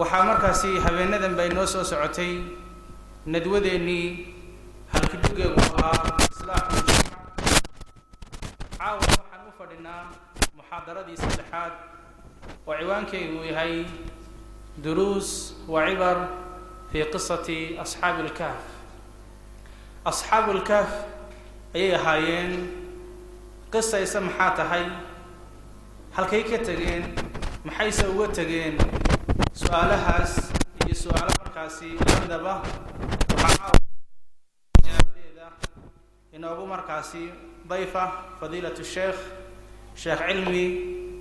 waxaa markaasi habeenadan bay noo soo socotay. Nadwadeennii halkidhigeegu ahaa islaaxu caawa waxaan u fadhinaa muxaadaradii saddexaad oo ciwaankeygu yahay duruus wa cibar fii qisati asxaabi ilkahf asxaabu ilkahf ayay ahaayeen. Qisayse maxaa tahay halkay ka tegeen maxayse uga tegeen su'aalahaas iyo su'aalo markaasi haddaba waxaijaabadeeda inoogu markaasi dayfa fadiilatu sheekh sheekh cilmi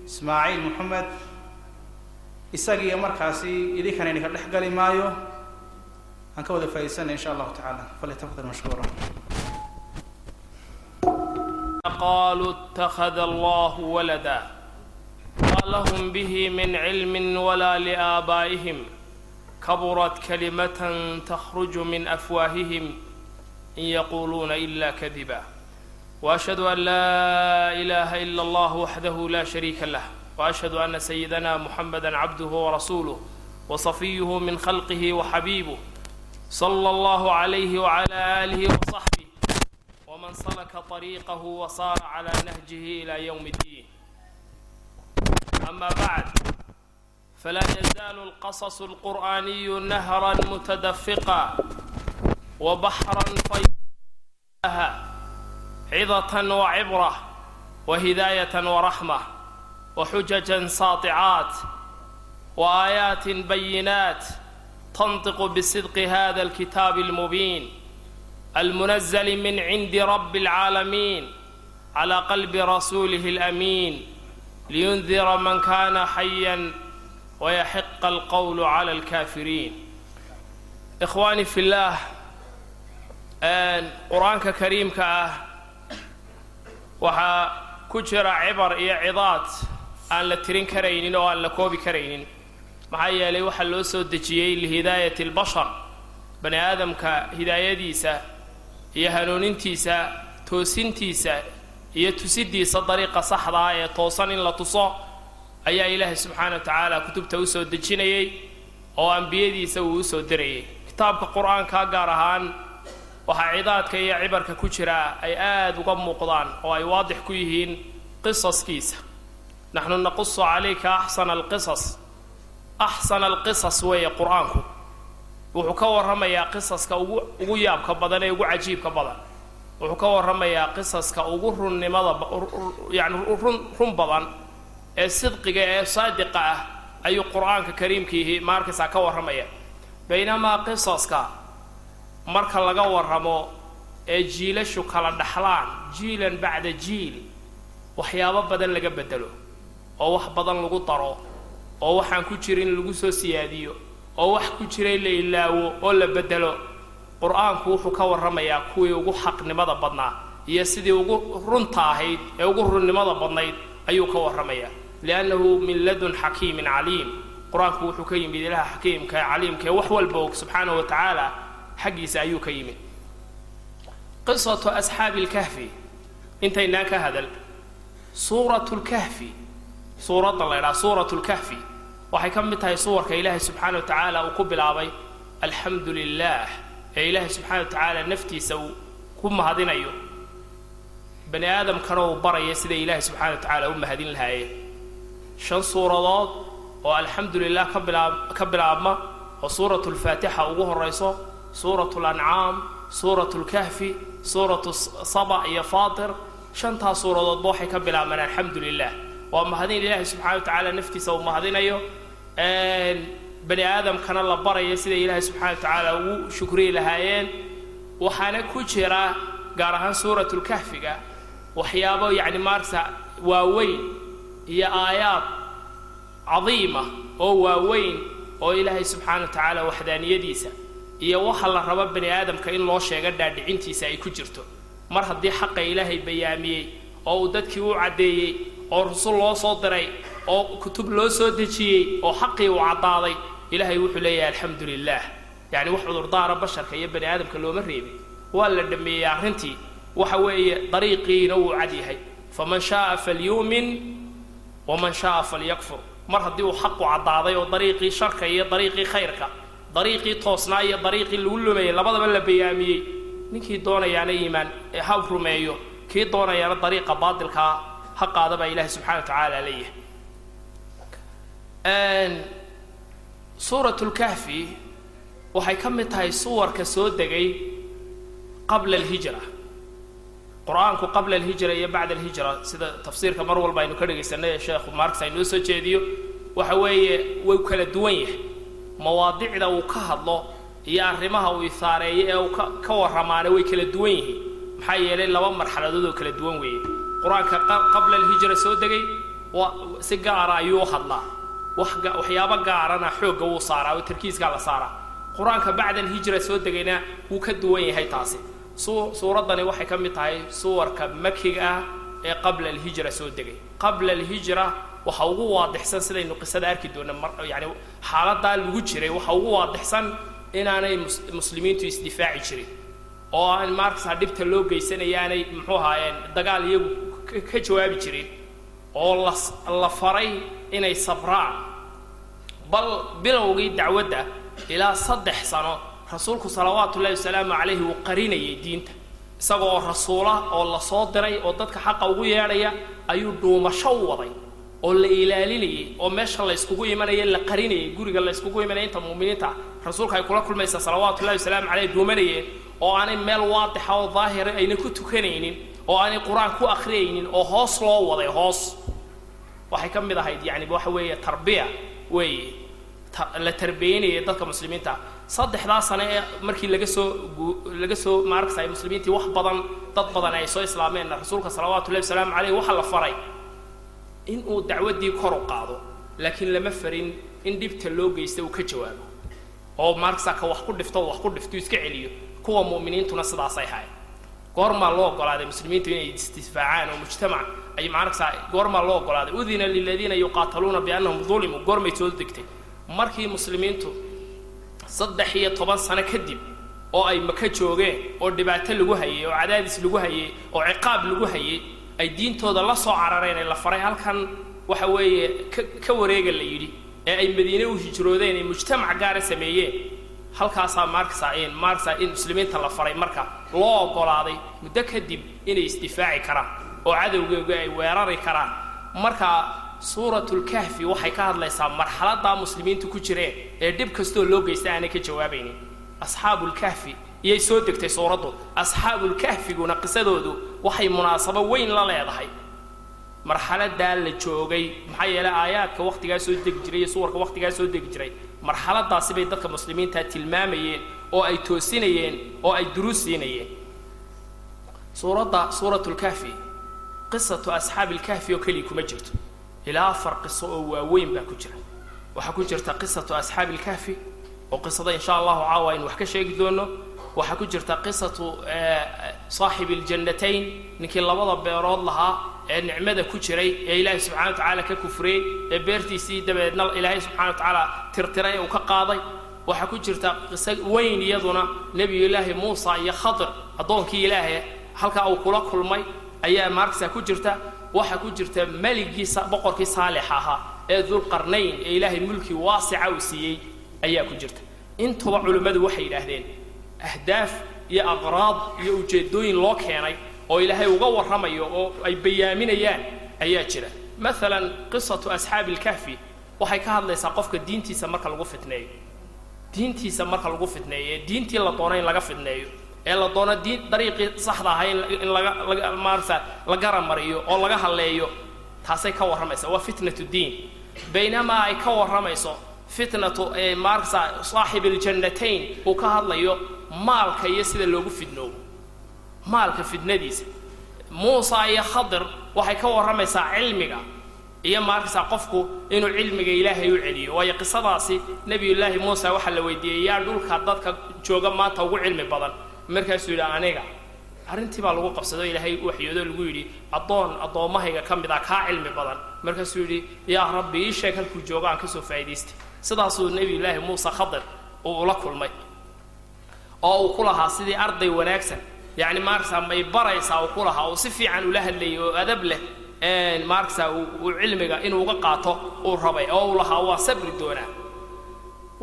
ismaaciil moxamed isagiiyo markaasi idinkan idinka dhex gali maayo. Aan ka wada faa'iidsanay insha allahu tacaala. Falyatafadal mashkuura. Qaaluu اtakhada allah walada. لهم به من علم ولا لآبائهم كبرت كلمة تخرج من أفواههم إن يقولون إلا كذبا وأشهد أن لا إله إلا الله وحده لا شريك له وأشهد أن سيدنا محمدا عبده ورسوله وصفيه من خلقه وحبيبه صلى الله عليه وعلى آله وصحبه ومن سلك طريقه وصار على نهجه إلى يوم الدين أما بعد فلا يزال القصص القرآني نهرا متدفقا وبحرا فيها عظة وعبرة وهداية ورحمة وحججا ساطعات وآيات بينات تنطق بصدق هذا الكتاب المبين المنزل من عند رب العالمين على قلب رسوله الأمين liyundira man kaana xayan wayaxiqa alqowlu cala alkaafiriin ikhwaani fillaah qur'aanka kariimka ah waxaa ku jira cibar iyo cidaad aan la tirin karaynin oo aan la koobi karaynin maxaa yeelay waxaa loo soo dejiyey lihidaayati albashar bani aadamka hidaayadiisa iyo hanuunintiisa toosintiisa iyo tusidiisa dariiqa saxda ah ee toosan in la tuso ayaa ilaahay subxaana wa tacaala kutubta u soo dejinayey oo ambiyadiisa uu u soo dirayay. Kitaabka qur'aanka gaar ahaan waxaa cidaadka iyo cibarka ku jira ay aada uga muuqdaan oo ay waadix ku yihiin qisaskiisa. Naxnu naqusu calayka axsana alqisas. Axsana alqisas weeye qur'aanku. Wuxuu ka warramayaa qisaska ugu ugu yaabka badan ee ugu cajiibka badan wuxuu ka warramayaa qisaska ugu runnimada yani run run badan ee sidqiga ee saadiqa ah ayuu qur'aanka kariimkiihi maarkaysaa ka warramaya baynamaa qisaska marka laga warramo ee jiilashu kala dhaxlaan jiilan bacda jiil waxyaabo badan laga bedelo oo wax badan lagu daro oo waxaan ku jirin lagu soo siyaadiyo oo wax ku jiray la ilaawo oo la bedelo qur'aanku wuxuu ka warramayaa kuwii ugu xaqnimada badnaa iyo sidii ugu runta ahayd ee ugu runnimada badnayd ayuu ka warramayaa. Liannahu min ladun xakiimin caliim. Qur'aanku wuxuu ka yimid ilaha xakiimka ee caliimka ee wax walba og subxaanahu wa tacaala xaggiisa ayuu ka yimid. Qisatu asxaabi lkahfi intaynaan ka hadal. Suuratu lkahfi suuradda la ydhaha suuratu lkahfi waxay ka mid tahay suwarka ilaahay subxaana wa tacaala uu ku bilaabay alxamdu lilah ee ilaahay subxaana wa tacaala naftiisa uu ku mahadinayo. Bani aadamkana uu baraya sida ilaahay subxana wa tacaala u mahadin lahaayeen shan suuradood oo alxamdu ka bilaab ka bilaabma oo suuratu lfaatixa ugu horayso suuratu lancaam suuratu lkahfi suuratu saba iyo faatir shantaas suuradoodba waxay ka bilaabmaan alxamdu waa mahadin ilaahay subxana wa tacaala naftiisa uu mahadinayo bani aadamkana la baraya sida ilaahay subxana wa tacaala ugu shukriyi lahaayeen. Waxaana ku jira gaar ahaan suuratulkahfiga waxyaabo yacni maarta waaweyn iyo aayaad cadiima oo waaweyn oo ilaahay subxaana wa tacaala waxdaaniyadiisa iyo waxa la rabo bani aadamka in loo sheego dhaadhicintiisa ay ku jirto. Mar haddii xaqa ilaahay bayaamiyey oo uu dadkii u caddeeyey oo rusul loo soo diray oo kutub loo soo dejiyey oo xaqii uu caddaaday ilaahay wuxuu leeyahay alxamdu lilah yacni wax cudurdaara basharka iyo bani aadamka looma reebin. Waa la dhammeeyey arrintii. Waxa weeye dariiqiina wuu cad yahay. Faman shaaa falyuumin waman shaaa falyakfur. Mar haddii uu xaqu caddaaday oo dariiqii sharka iyo dariiqii khayrka dariiqii toosnaa iyo dariiqii lagu lumayay labadaba la bayaamiyey ninkii doonayaana iimaan ha rumeeyo kii doonayaana dariiqa baatilkaa ha qaada baa ilaahi subxana wa tacaala leeyahay suurat lkahfi waxay ka mid tahay suwarka soo degay qabla alhijra. Qur'aanku qabla alhijra iyo bacda alhijra sida tafsiirka mar walba aynu ka dhegaysanay ee sheekhu marks aynoo soo jeediyo waxa weeye way kala duwan yahay. Mawaadicda uu ka hadlo iyo arrimaha uu isaareeyo ee uu ka ka warramaana way kala duwan yihiin. Maxaa yeelay laba marxaladood oo kala duwan weeye. Qur'aanka qabla alhijra soo degay wa si gaara ayuu u hadlaa waxyaabo gaarana xoogga wuu saaraa oo tarkiiskaa la saaraa. Qur'aanka bacda alhijra soo degayna wuu ka duwan yahay taasi. Su suuraddani waxay ka mid tahay suwarka makiga ah ee qabla alhijra soo degay. Qabla alhijra waxa ugu waadixsan sidaynu qisada arki doona yani xaaladaa lagu jiray waxa ugu waadixsan inaanay mus muslimiintu isdifaaci jirin. Oo aan markasa dhibta loo geysanaya aanay muxuu ahaayeen dagaal iyagu ka jawaabi jirin oo la la faray inay sabraan bal bilowgii dacwadda ilaa saddex sano rasuulku salawaatu ullahi wasalaamu calayhi uu qarinayay diinta. Isaga oo rasuula oo la soo diray oo dadka xaqa ugu yeedhaya ayuu dhuumasho u waday oo la ilaalinayay oo meesha la yskugu imanaya la qarinayay guriga la yskugu imanaya inta muuminiinta rasuulka ay kula kulmaysaa salawaatu ullahi wasalaamu caleyh dhuumanayeen oo aanay meel waadixa oo daahira ayna ku tukanaynin oo aanay qur'aan ku akhriyaynin oo hoos loo waday hoos. Waxay ka mid ahayd yani waxa weeye tarbiya weeye. La tarbiyeynaya dadka muslimiinta. Saddexdaa sane ee markii laga soo laga soo maaragtay muslimiintii wax badan dad badan ay soo islaameenna rasuulka salawaatu ullahi wasalaamu caleyh waxaa la faray. In uu dacwaddii kor u qaado laakiin lama farin in dhibta loo geysta uu ka jawaabo. Oo maaragsa ka wax ku dhifto wax ku dhifto iska celiyo. Kuwa mu'miniintuna sidaasay hayn goormaa loo ogolaaday muslimiintu inay isdifaacaan oo mujtamac ay maaragsa goormaa loo ogolaaday udina liladiina yuqaataluuna biannahum dulimuu goormay soo degtay. Markii muslimiintu saddex iyo toban sano kadib oo ay maka joogeen oo dhibaato lagu hayay oo cadaadis lagu hayay oo ciqaab lagu hayay ay diintooda la soo carareen ee la faray halkan waxa weeye ka wareega la yidhi. Ee ay madiine u hijroodeen ee mujtamac gaara sameeyeen halkaasaa maarkasa maarkasa in muslimiinta la faray marka loo ogolaaday muddo kadib inay isdifaaci karaan oo cadowgeega ay weerari karaan. Marka suuratulkahfi waxay ka hadlaysaa marxaladaa muslimiintu ku jireen ee dhib kastoo loo geysta aanay ka jawaabaynin asxaabulkahfi iyay soo degtay suuraddu. Asxaabulkahfiguna qisadoodu waxay munaasabo weyn la leedahay. Marxaladaa la joogay maxaa yeelay aayaadka wakhtigaa soo degi jiray iyo suwarka wakhtigaa soo degi jiray marxaladaasi bay dadka muslimiinta tilmaamayeen oo ay toosinayeen oo ay duruus siinayeen. Suuradda suuratulkahfi qisatu asxaabi ilkahfi oo keliya kuma jirto. Ilaa afar qiso oo waaweyn baa ku jira. Waxaa ku jirta qisatu asxaabi ilkahfi oo qisada insha allahu caawa aynu wax ka sheegi doono. Waxaa ku jirta qisatu saaxibi iljannatayn ninkii labada beerood lahaa ee nicmada ku jiray ee ilaahay subxana wa tacaala ka kufriyey ee beertiisii dabadeedna ilaahay subxana wa tacaala tirtiray uu ka qaaday. Waxaa ku jirta qiso weyn iyaduna nebiyullaahi muusa iyo khadir addoonkii ilaahay halkaa uu kula kulmay ayaa maarkasa ku jirta. Waxaa ku jirta meligii boqorkii saalix ahaa ee dulqarnayn ee ilaahay mulkii waasica uu siiyey ayaa ku jirta. Intuba culimmadu waxay yidhaahdeen ahdaaf iyo aqraad iyo ujeeddooyin loo keenay oo ilaahay uga warramayo oo ay bayaaminayaan ayaa jira. Maalan qisatu asxaabi ilkahfi waxay ka hadlaysaa qofka diintiisa marka lagu fitneeyo. Diintiisa marka lagu fitneeyo ee diintii la doono in laga fitneeyo ee la doono diin dariiqii saxda ahay in laga laga maarata la garamariyo oo laga halleeyo taasay ka warramaysaa. Waa fitnatu diin. Baynamaa ay ka warramayso fitnatu maarasa saaxib iljannatayn uu ka hadlayo maalka iyo sida loogu fidnoobo maalka fidnadiisa muusa iyo khadir waxay ka warramaysaa cilmiga iyo maarkasa qofku inuu cilmiga ilaahay u celiyo. Waayo qisadaasi nebiyullaahi muusa waxaa la weydiiyey yaa dhulka dadka jooga maanta ugu cilmi badan. Markaasuu yidhi aniga arrintii baa lagu qabsado ilaahay waxyoodo lagu yidhi addoon addoommahayga ka mid ah kaa cilmi badan. Markaasuu yidhi yaa rabbi ii sheeg halkuu joogo aan ka soo faa'idaystay. Sidaasuu nebiyullaahi muuse khadir uu ula kulmay oo uu ku lahaa sidii arday wanaagsan yacni maarkasa may baraysaa uu ku lahaa uu si fiican ula hadlayay oo adab leh maarkasa uu cilmiga inuu uga qaato uu rabay oo uu lahaa waa sabri doonaa.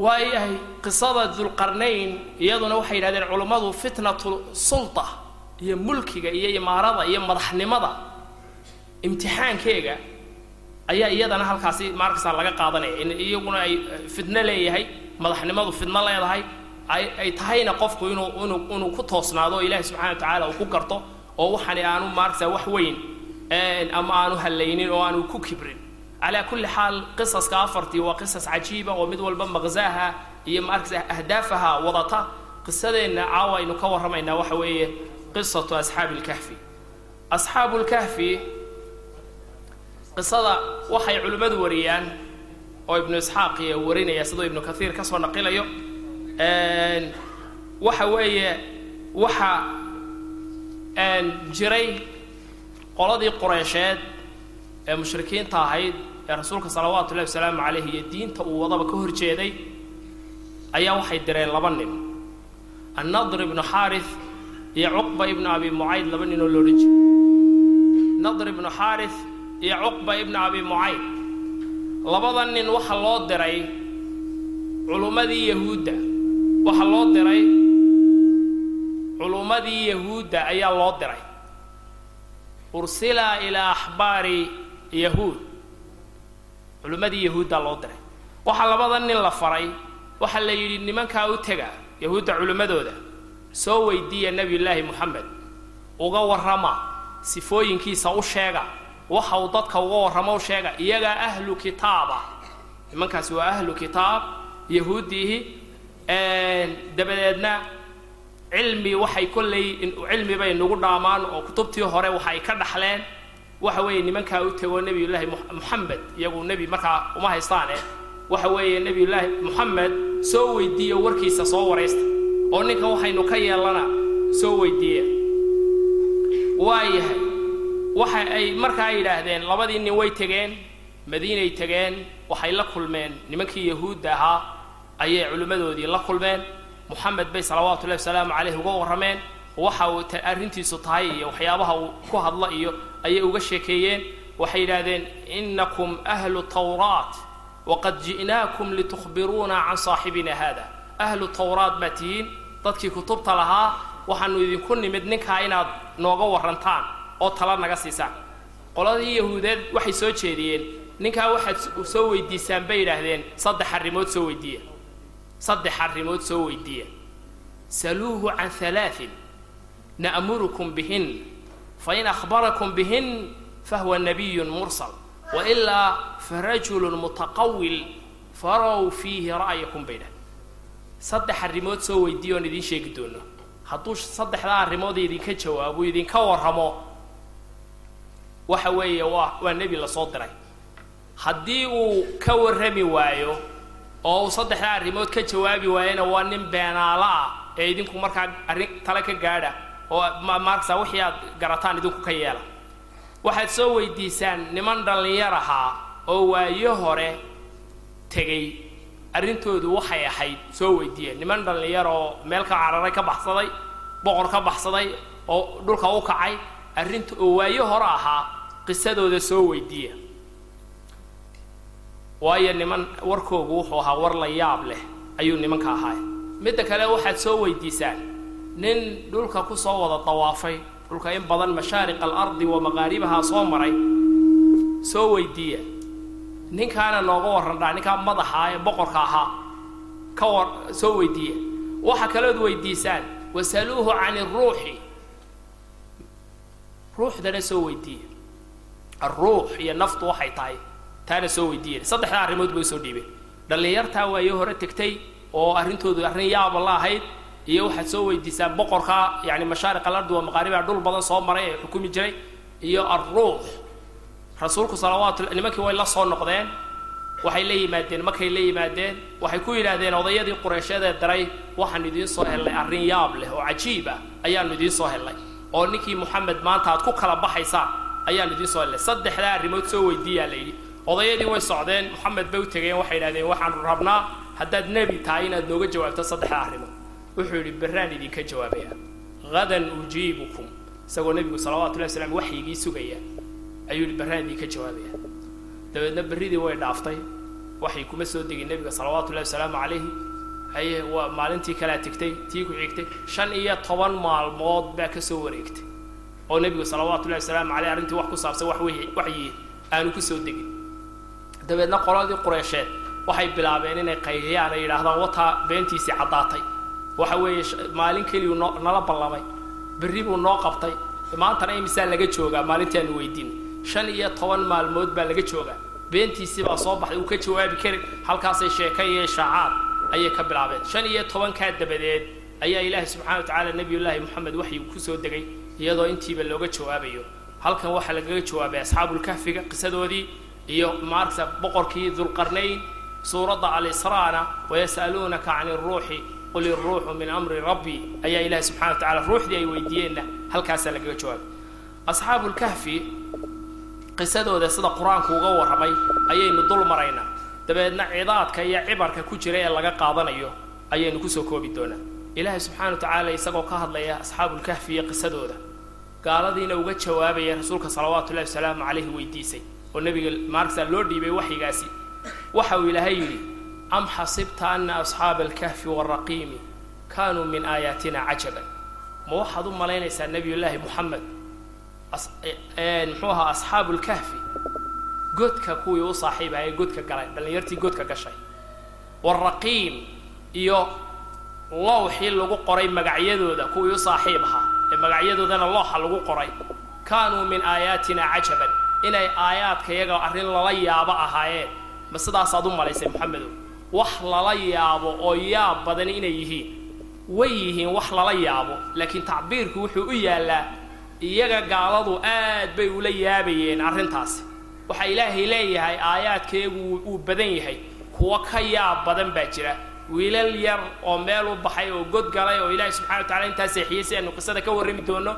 Waayahay qisada dulqarnayn iyaduna waxay yidhahdeen culummadu fitnatu sulta iyo mulkiga iyo imaarada iyo madaxnimada imtixaankeega ayaa iyadana halkaasi maarkasa laga qaadanaya. In iyaguna ay fitno leeyahay madaxnimadu fitno leedahay ay ay tahayna qofku inuu inuu inuu ku toosnaado oo ilaahi subxana wa tacaala uu ku garto oo waxani aanu maarkasa wax weyn ama aanu hallaynin oo aanu ku kibrin. Calaa kulli xaal qisaska afartii waa qisas cajiiba oo mid walba maqsaaha iyo maarkasa ahdaafaha wadata. Qisadeenna caawa aynu ka warramaynaa waxa weeye qisatu asxaabi lkahfi asxaabu lkahfi qisada waxay culimmadu wariyaan oo ibnu isxaaq iyo warinaya siduu ibnu kathiir ka soo naqilayo waxa weeye waxa jiray qoladii qureysheed ee mushrikiinta ahayd ee rasuulka salawaatu ullahi wasalaamu calayh iyo diinta uu wadaba ka hor jeeday ayaa waxay direen laba nin. Annadr ibnu xaarith iyo cuqba ibnu abi mucayd laba nin oo loodhan jiray nadr ibnu xaarith iyo cuqba ibnu abi mucayd. Labada nin waxa loo diray culummadii yahuudda waxa loo diray culummadii yahuudda ayaa loo diray. Ursila ilaa axbaari yahuud. Culummadii yahuuddaa loo diray. Waxaa labada nin la faray waxaa la yidhi nimankaa u tega yahuudda culimmadooda soo weydiiya nebiyullaahi moxamed uga warrama sifooyinkiisa u sheega. Waxa uu dadka uga warramo u sheega iyagaa ahlu kitaaba. Nimankaasi waa ahlu kitaab yahuudiihi dabadeedna cilmi waxay kolley cilmi bay nagu dhaamaan oo kutubtii hore waxa ay ka dhaxleen. Waxa weeye nimankaa u tegoo nebiyullaahi moxamed iyagu nebi markaa uma haystaane. Waxa weeye nebiyullaahi moxamed soo weydiiya warkiisa soo waraysta oo ninka waxaynu ka yeelana soo weydiiya waa yahay waxa ay markaa yidhaahdeen labadii nin way tegeen madiinay tegeen waxay la kulmeen nimankii yahuudda ahaa ayay culimmadoodii la kulmeen. Moxamed bay salawaatu ullahi wasalaamu caleyh uga warrameen. Waxa uu arrintiisu tahay iyo waxyaabaha uu ku hadla iyo ayay uga sheekeeyeen. Waxay yidhaahdeen inakum ahlu tawraat waqad ji'naakum litukhbiruuna can saaxibina hada ahlu tawraat baa tihiin dadkii kutubta lahaa waxaanu idinku nimid ninkaa inaad nooga warrantaan oo tala naga siisaan. Qoladii yahuudeed waxay soo jeediyeen ninkaa waxaad soo weydiisaan bay yidhaahdeen saddex arrimood soo weydiiya saddex arrimood soo weydiiya. Saluuhu can halaain na'murukum bihin fain akhbarakum bihin fahuwa nabiyun mursal wailaa farajulun mutaqawil farow fiihi ra'yakum bay dhahdeen saddex arrimood soo weydiiya oon idiin sheegi doono hadduu saddexdaa arrimood idinka jawaabo idinka warramo waxa weeye waa waa nebi la soo diray. Haddii uu ka warrami waayo oo uu saddexdaa arrimood ka jawaabi waayana waa nin beenaalo ah ee idinku markaa arrin tale ka gaadha oo maarkasa wixii aad garataan idinku ka yeela. Waxaad soo weydiisaan niman dhallinyar ahaa oo waayo hore tegey. Arrintoodu waxay ahayd soo weydiiya niman dhallinyar oo meel ka cararay ka baxsaday boqor ka baxsaday oo dhulka u kacay. Arrinta oo waayo hore ahaa qisadooda soo weydiiya waayo niman warkoogu wuxuu ahaa war la yaab leh ayuu nimanka ahaay midda kale waxaad soo weydiisaan nin dhulka ku soo wada dawaafay dhulka in badan mashaariq alardi wa maqaaribahaa soo maray soo weydiiya. Ninkaana nooga warrandhaa ninkaa madaxa ee boqorka ahaa ka war soo weydiiya. Waxa kalood weydiisaan wasaluuhu can iruuxi ruuxdana soo weydiiya. Alruux iyo naftu waxay tahay taana soo weydiiya saddexdaa arrimood bay soo dhiibeen. Dhallinyartaa waayo hore tegtay oo arrintoodu arrin yaaba la ahayd iyo waxaad soo weydiisaan boqorka yani mashaariq alardi wa maqaaribiha dhul badan soo maray ee xukumi jiray iyo alruux rasuulku salawaatu nimankii way la soo noqdeen waxay la yimaadeen markay la yimaadeen waxay ku yidhaahdeen odayadii qureysheed ee daray waxaan idiin soo hellay arrin yaab leh oo cajiib ah ayaanu idiin soo hellay. Oo ninkii moxamed maanta aad ku kala baxaysaan ayaanu idiin soo hellay. Saddexdaa arrimood soo weydiiyaa la yidhi odayadii way socdeen moxamed bay u tegeen waxay yidhahdeen waxaanu rabnaa haddaad nebi tahay inaad nooga jawaabto saddexdaa arrimood. Wuxuu yidhi berraan idinka jawaabaya. Hadan ujiibukum. Isagoo nebigu salawatu llahi waxyigii sugaya ayuu yihi barraadii ka jawaabaya. Dabeedna berridii way dhaaftay. Waxay kuma soo degin nebiga salawaatu ullahi wasalaamu calayhi. Haye waa maalintii kalea tegtay tii ku xigtay. Shan iyo toban maalmood baa ka soo wareegtay. Oo nebigu salawaatu ullahi wasalaamu caleyh arrintii wax ku saabsan wax wy waxyi aanu ku soo degin dabeedna qoladii qureysheed waxay bilaabeen inay qayliyaan ay yidhaahdaan wataa beentiisii caddaatay. Waxa weeye maalin keliyuu noo nala ballamay berri buu noo qabtay. Maantana imisaa laga joogaa maalintii aanu weydiinay shan iyo toban maalmood baa laga joogaa. Beentiisii baa soo baxday uu ka jawaabi karin halkaasay sheeka iyo shaacaad ayay ka bilaabeen. Shan iyo tobankaa dabadeed ayaa ilaahi subxana wa tacaala nebiyullaahi moxamed waxyi ku soo degay iyadoo intiiba looga jawaabayo. Halkan waxaa lagaga jawaabay asxaabulkahfiga qisadoodii iyo maaragta boqorkii dulqarnayn suuradda alisraana wayas'aluunaka cani iruuxi qul iruuxu min amri rabbi. Ayaa ilaahi subxana wa tacala ruuxdii ay weydiiyeenna halkaasaa lagaga jawaabay. Asxaabulkahfi qisadooda sida qur'aanku uga warramay ayaynu dul maraynaa dabeedna cidaadka iyo cibarka ku jira ee laga qaadanayo ayaynu ku soo koobi doonaa. Ilaahay subxana wa tacaala isagoo ka hadlaya asxaabulkahfi iyo qisadooda. Gaaladiina uga jawaabaya rasuulka salawaatu ullahi wasalaamu calayhi weydiisay oo nebiga maaragta loo dhiibay waxyigaasi. Waxa uu ilaahay yidhi am xasibta ana asxaaba alkahfi waraqiimi kaanuu min aayaatina cajaban. Ma waxaad u malaynaysaa nebiyullaahi moxamed muxuu ahaa asxaabu lkahfi godka kuwii u saaxiibaha godka galay dhallinyartii godka gashay. Waraqiim iyo lowxii lagu qoray magacyadooda kuwii u saaxiib ahaa ee magacyadoodana looxa lagu qoray kaanuu min aayaatina cajaban inay aayaadka iyaga arrin lala yaabo ahaayeen ma sidaasaad u malaysay moxamedow wax lala yaabo oo yaab badan inay yihiin. Way yihiin wax lala yaabo laakiin tacbiirku wuxuu u yaallaa iyaga gaaladu aad bay ula yaabayeen arrintaasi waxaa ilaahay leeyahay aayaadkeegu uu badan yahay. Kuwo ka yaab badan baa jira. Wiilal yar oo meel u baxay oo god galay oo ilaahay subxana wa tacala intaa seexiyey si aynu qisada ka warrami doono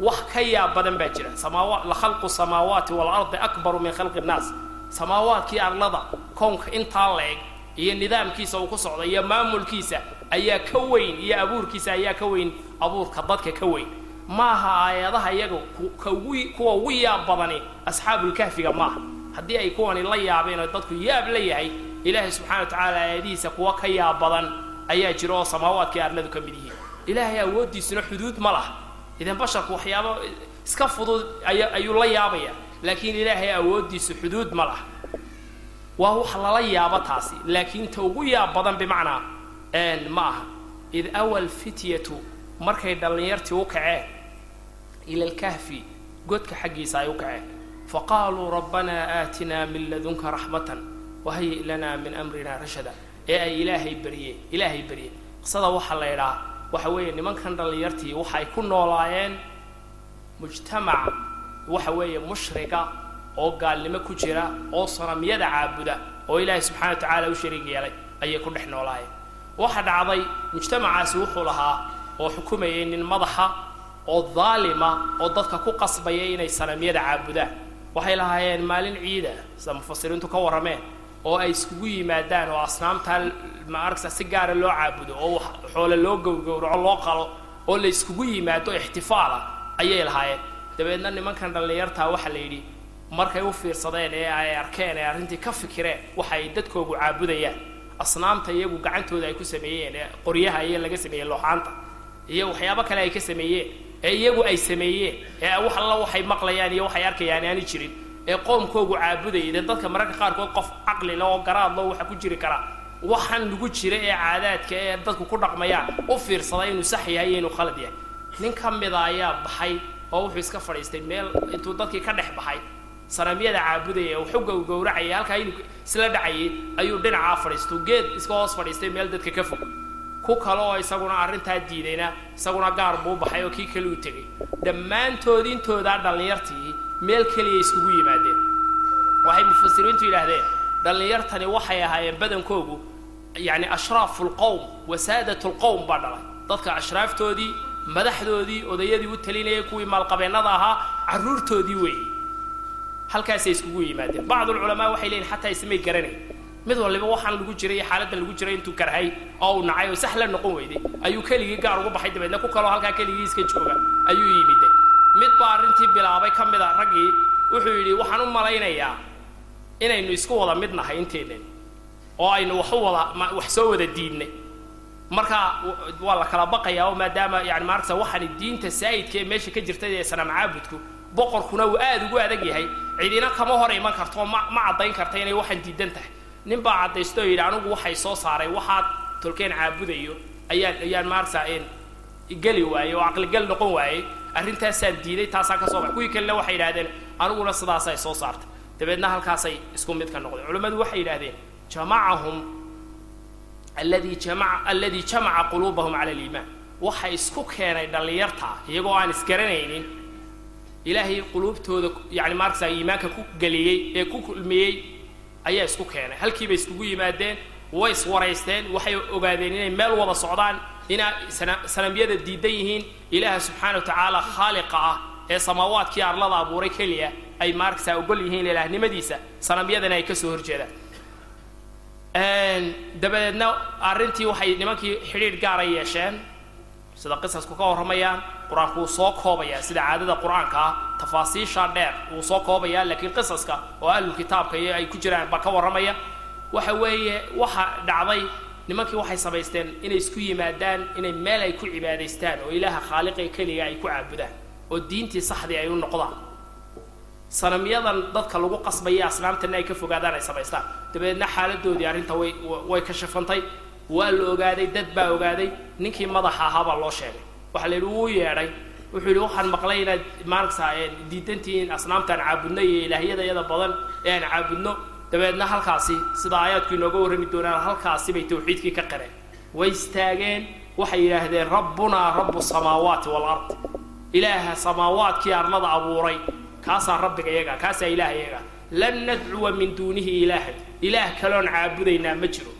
wax ka yaab badan baa jira. Samaawa la khalqu samaawaati waalardi akbaru min khalqi nnaas. Samaawaadkii arlada kownka intaa la-eg iyo nidaamkiisa uu ku socda iyo maamulkiisa ayaa ka weyn iyo abuurkiisa ayaa ka weyn abuurka dadka ka weyn. Maaha aayadaha iyaga kuwa ugu yaab badani asxaabulkahfiga maaha. Haddii ay kuwani la yaabeen oo dadku yaab la yahay ilaahay subxana wa tacaala aayadihiisa kuwa ka yaab badan ayaa jira oo samaawaadkii arladu ka mid yihiin. Ilaahay awooddiisuna xuduud ma laha idan basharku waxyaabo iska fudud ayuu la yaabaya. Laakiin ilaahay awooddiisu xuduud ma laha. Waa wax lala yaabo taasi. Laakiin ta ugu yaab badan bimacnaa ma aha. Id awal fityatu markay dhallinyartii u kaceen ila lkahfi godka xaggiisa ay u kaceen. Faqaaluu rabbanaa aatinaa min ladunka raxmatan wahayi lanaa min amrina rashada. Ee ay ilaahay baryeen ilaahay baryeen qisada waxaa la idhaa waxa weeye nimankan dhallinyartii waxay ku noolaayeen mujtamac waxa weeye mushriga oo gaalnimo ku jira oo sanamyada caabuda oo ilaahay subxana wa tacaala u shariig yeelay ayay ku dhex noolaayeen. Waxa dhacday mujtamacaasi wuxuu lahaa oo xukumayay nin madaxa oo daalima oo dadka ku qasbaya inay sanamyada caabudaan waxay lahaayeen maalin ciida sida mufasiriintu ka warrameen oo ay iskugu yimaadaan oo asnaamtaa ma aragta si gaara loo caabudo oo xoole loo gowgowraco loo qalo oo la iskugu yimaado ixtifaala ayay lahaayeen. Dabeedna nimankan dhallinyartaa waxaa la yidhi markay u fiirsadeen ee ay arkeen ee arrintii ka fikireen waxa ay dadkoogu caabudayaan. Asnaamta iyagu gacantooda ay ku sameeyeen ee qoryaha iyo laga sameeyey looxaanta iyo waxyaabo kale ay ka sameeyeen ee iyagu ay sameeyeen ee wax alla waxay maqlayaan iyo waxay arkayaan aani jirin ee qoomkoogu caabudayay dee dadka mararka qaarkood qof caqli le oo garaad lo waxa ku jiri karaa waxaan lagu jira ee caadaadka ee dadku ku dhaqmayaan u fiirsada inuu sax yahay iyo inuu khalad yahay. Nin ka mida ayaa baxay oo wuxuu iska fadhiistay meel intuu dadkii ka dhex baxay. Sanamyada caabudaya oo xugga u gowracayay halkaa inuu isla dhacayay ayuu dhinacaa fadhiistu geed iska hoos fadhiistay meel dadka ka fog. Ku kale oo isaguna arrintaa diidayna isaguna gaar buu baxay oo kii kale u tegay. Dhammaantood intoodaa dhallinyartii meel keliya iskugu yimaadeen. Waxay mufasiriintu yidhaahdeen dhallinyartani waxay ahaayeen badankoogu yacni ashraafu lqowm wasaadat lqowm baa dhalay. Dadka ashraaftoodii madaxdoodii odayadii u talinayay kuwii maalqabeennada ahaa carruurtoodii weeyey halkaasay iskugu yimaadeen. Bacdulculamaa waxay leeyihiin xataa ismay garanayn. Mid waliba waxaan lagu jiray iyo xaaladdan lagu jiray intuu karhay oo uu nacay oo sax la noqon weyday ayuu keligii gaar ugu baxay dabeedna ku kaloo halkaa keligii iska jooga ayuu yimiday mid baa arrintii bilaabay ka mid a raggii wuxuu yidhi waxaan u malaynayaa inaynu isku wada mid nahay inteenan oo aynu wax u wada wax soo wada diidnay marka waa la kala baqayaa oo maadaama yani maaragta waxaani diinta saa'idka ee meesha ka jirta ee sanam caabudku boqorkuna uu aada ugu adag yahay cidina kama hor iman karto ma ma caddayn karta inay waxaan diidan tahay. Nin baa caddaysto oo yidhi anigu waxay soo saaray waxaad tolkeen caabudayo ayaan ayaan maaragta geli waayey oo caqligel noqon waayey arrintaasaan diiday taasaan ka soo baxay. Kuwii kalena waxay yidhahdeen aniguna sidaasay soo saartay. Dabeedna halkaasay isku mid ka noqdeen culimmadu waxay yidhahdeen jamacahum alladii jamaca alladii jamaca quluubahum cala aliimaan. Waxa isku keenay dhallinyarta iyagoo aan isgaranaynin ilaahay quluubtooda yani maaragta iimaanka ku geliyey ee ku kulmiyey ayaa isku keenay. Halkiibay iskugu yimaadeen way iswaraysteen waxay ogaadeen inay meel wada socdaan inaa sanamyada diidan yihiin ilaaha subxaana wa tacaala khaaliqa ah ee samaawaadkii arlada abuuray keliya ay maaragtaa ogol yihiin ilaahnimadiisa sanamyadana ay ka soo horjeedaan dabadeedna arrintii waxay nimankii xidhiidh gaara yeesheen sida qisasku ka warramayaan qur'aanku wuu soo koobayaa sida caadada qur'aanka ah tafaasiisha dheer wuu soo koobayaa laakiin qisaska oo ahlul kitaabka iyo ay ku jiraan baa ka warramaya. Waxa weeye waxa dhacday nimankii waxay samaysteen inay isku yimaadaan inay meel ay ku cibaadaystaan oo ilaaha khaaliqee keliga ay ku caabudaan oo diintii saxdii ay u noqdaan. Sanamyadan dadka lagu qasbaya asnaamtana ay ka fogaadaan ay samaystaan. Dabeedna xaaladoodii arrinta way way kashafantay waa la ogaaday dad baa ogaaday ninkii madaxa ahaa baa loo sheegay. Waxaa la yidhi wuu yeedhay. Wuxuu yidhi waxaan maqlay inaad maaragta diidantihiin asnaamtaan caabudno iyo ilaahyadayada badan ee aan caabudno dabeedna halkaasi sida aayaadku inooga warrami doonaan halkaasi bay tawxiidkii ka qireen way istaageen waxay yidhaahdeen rabbunaa rabbu samaawaati walard ilaaha samaawaadkii arlada abuuray. Kaasaa rabbiga iyaga kaasaa ilaah iyaga lan nadcuwa min duunihi ilaahan ilaah kaloon caabudaynaa ma jiro.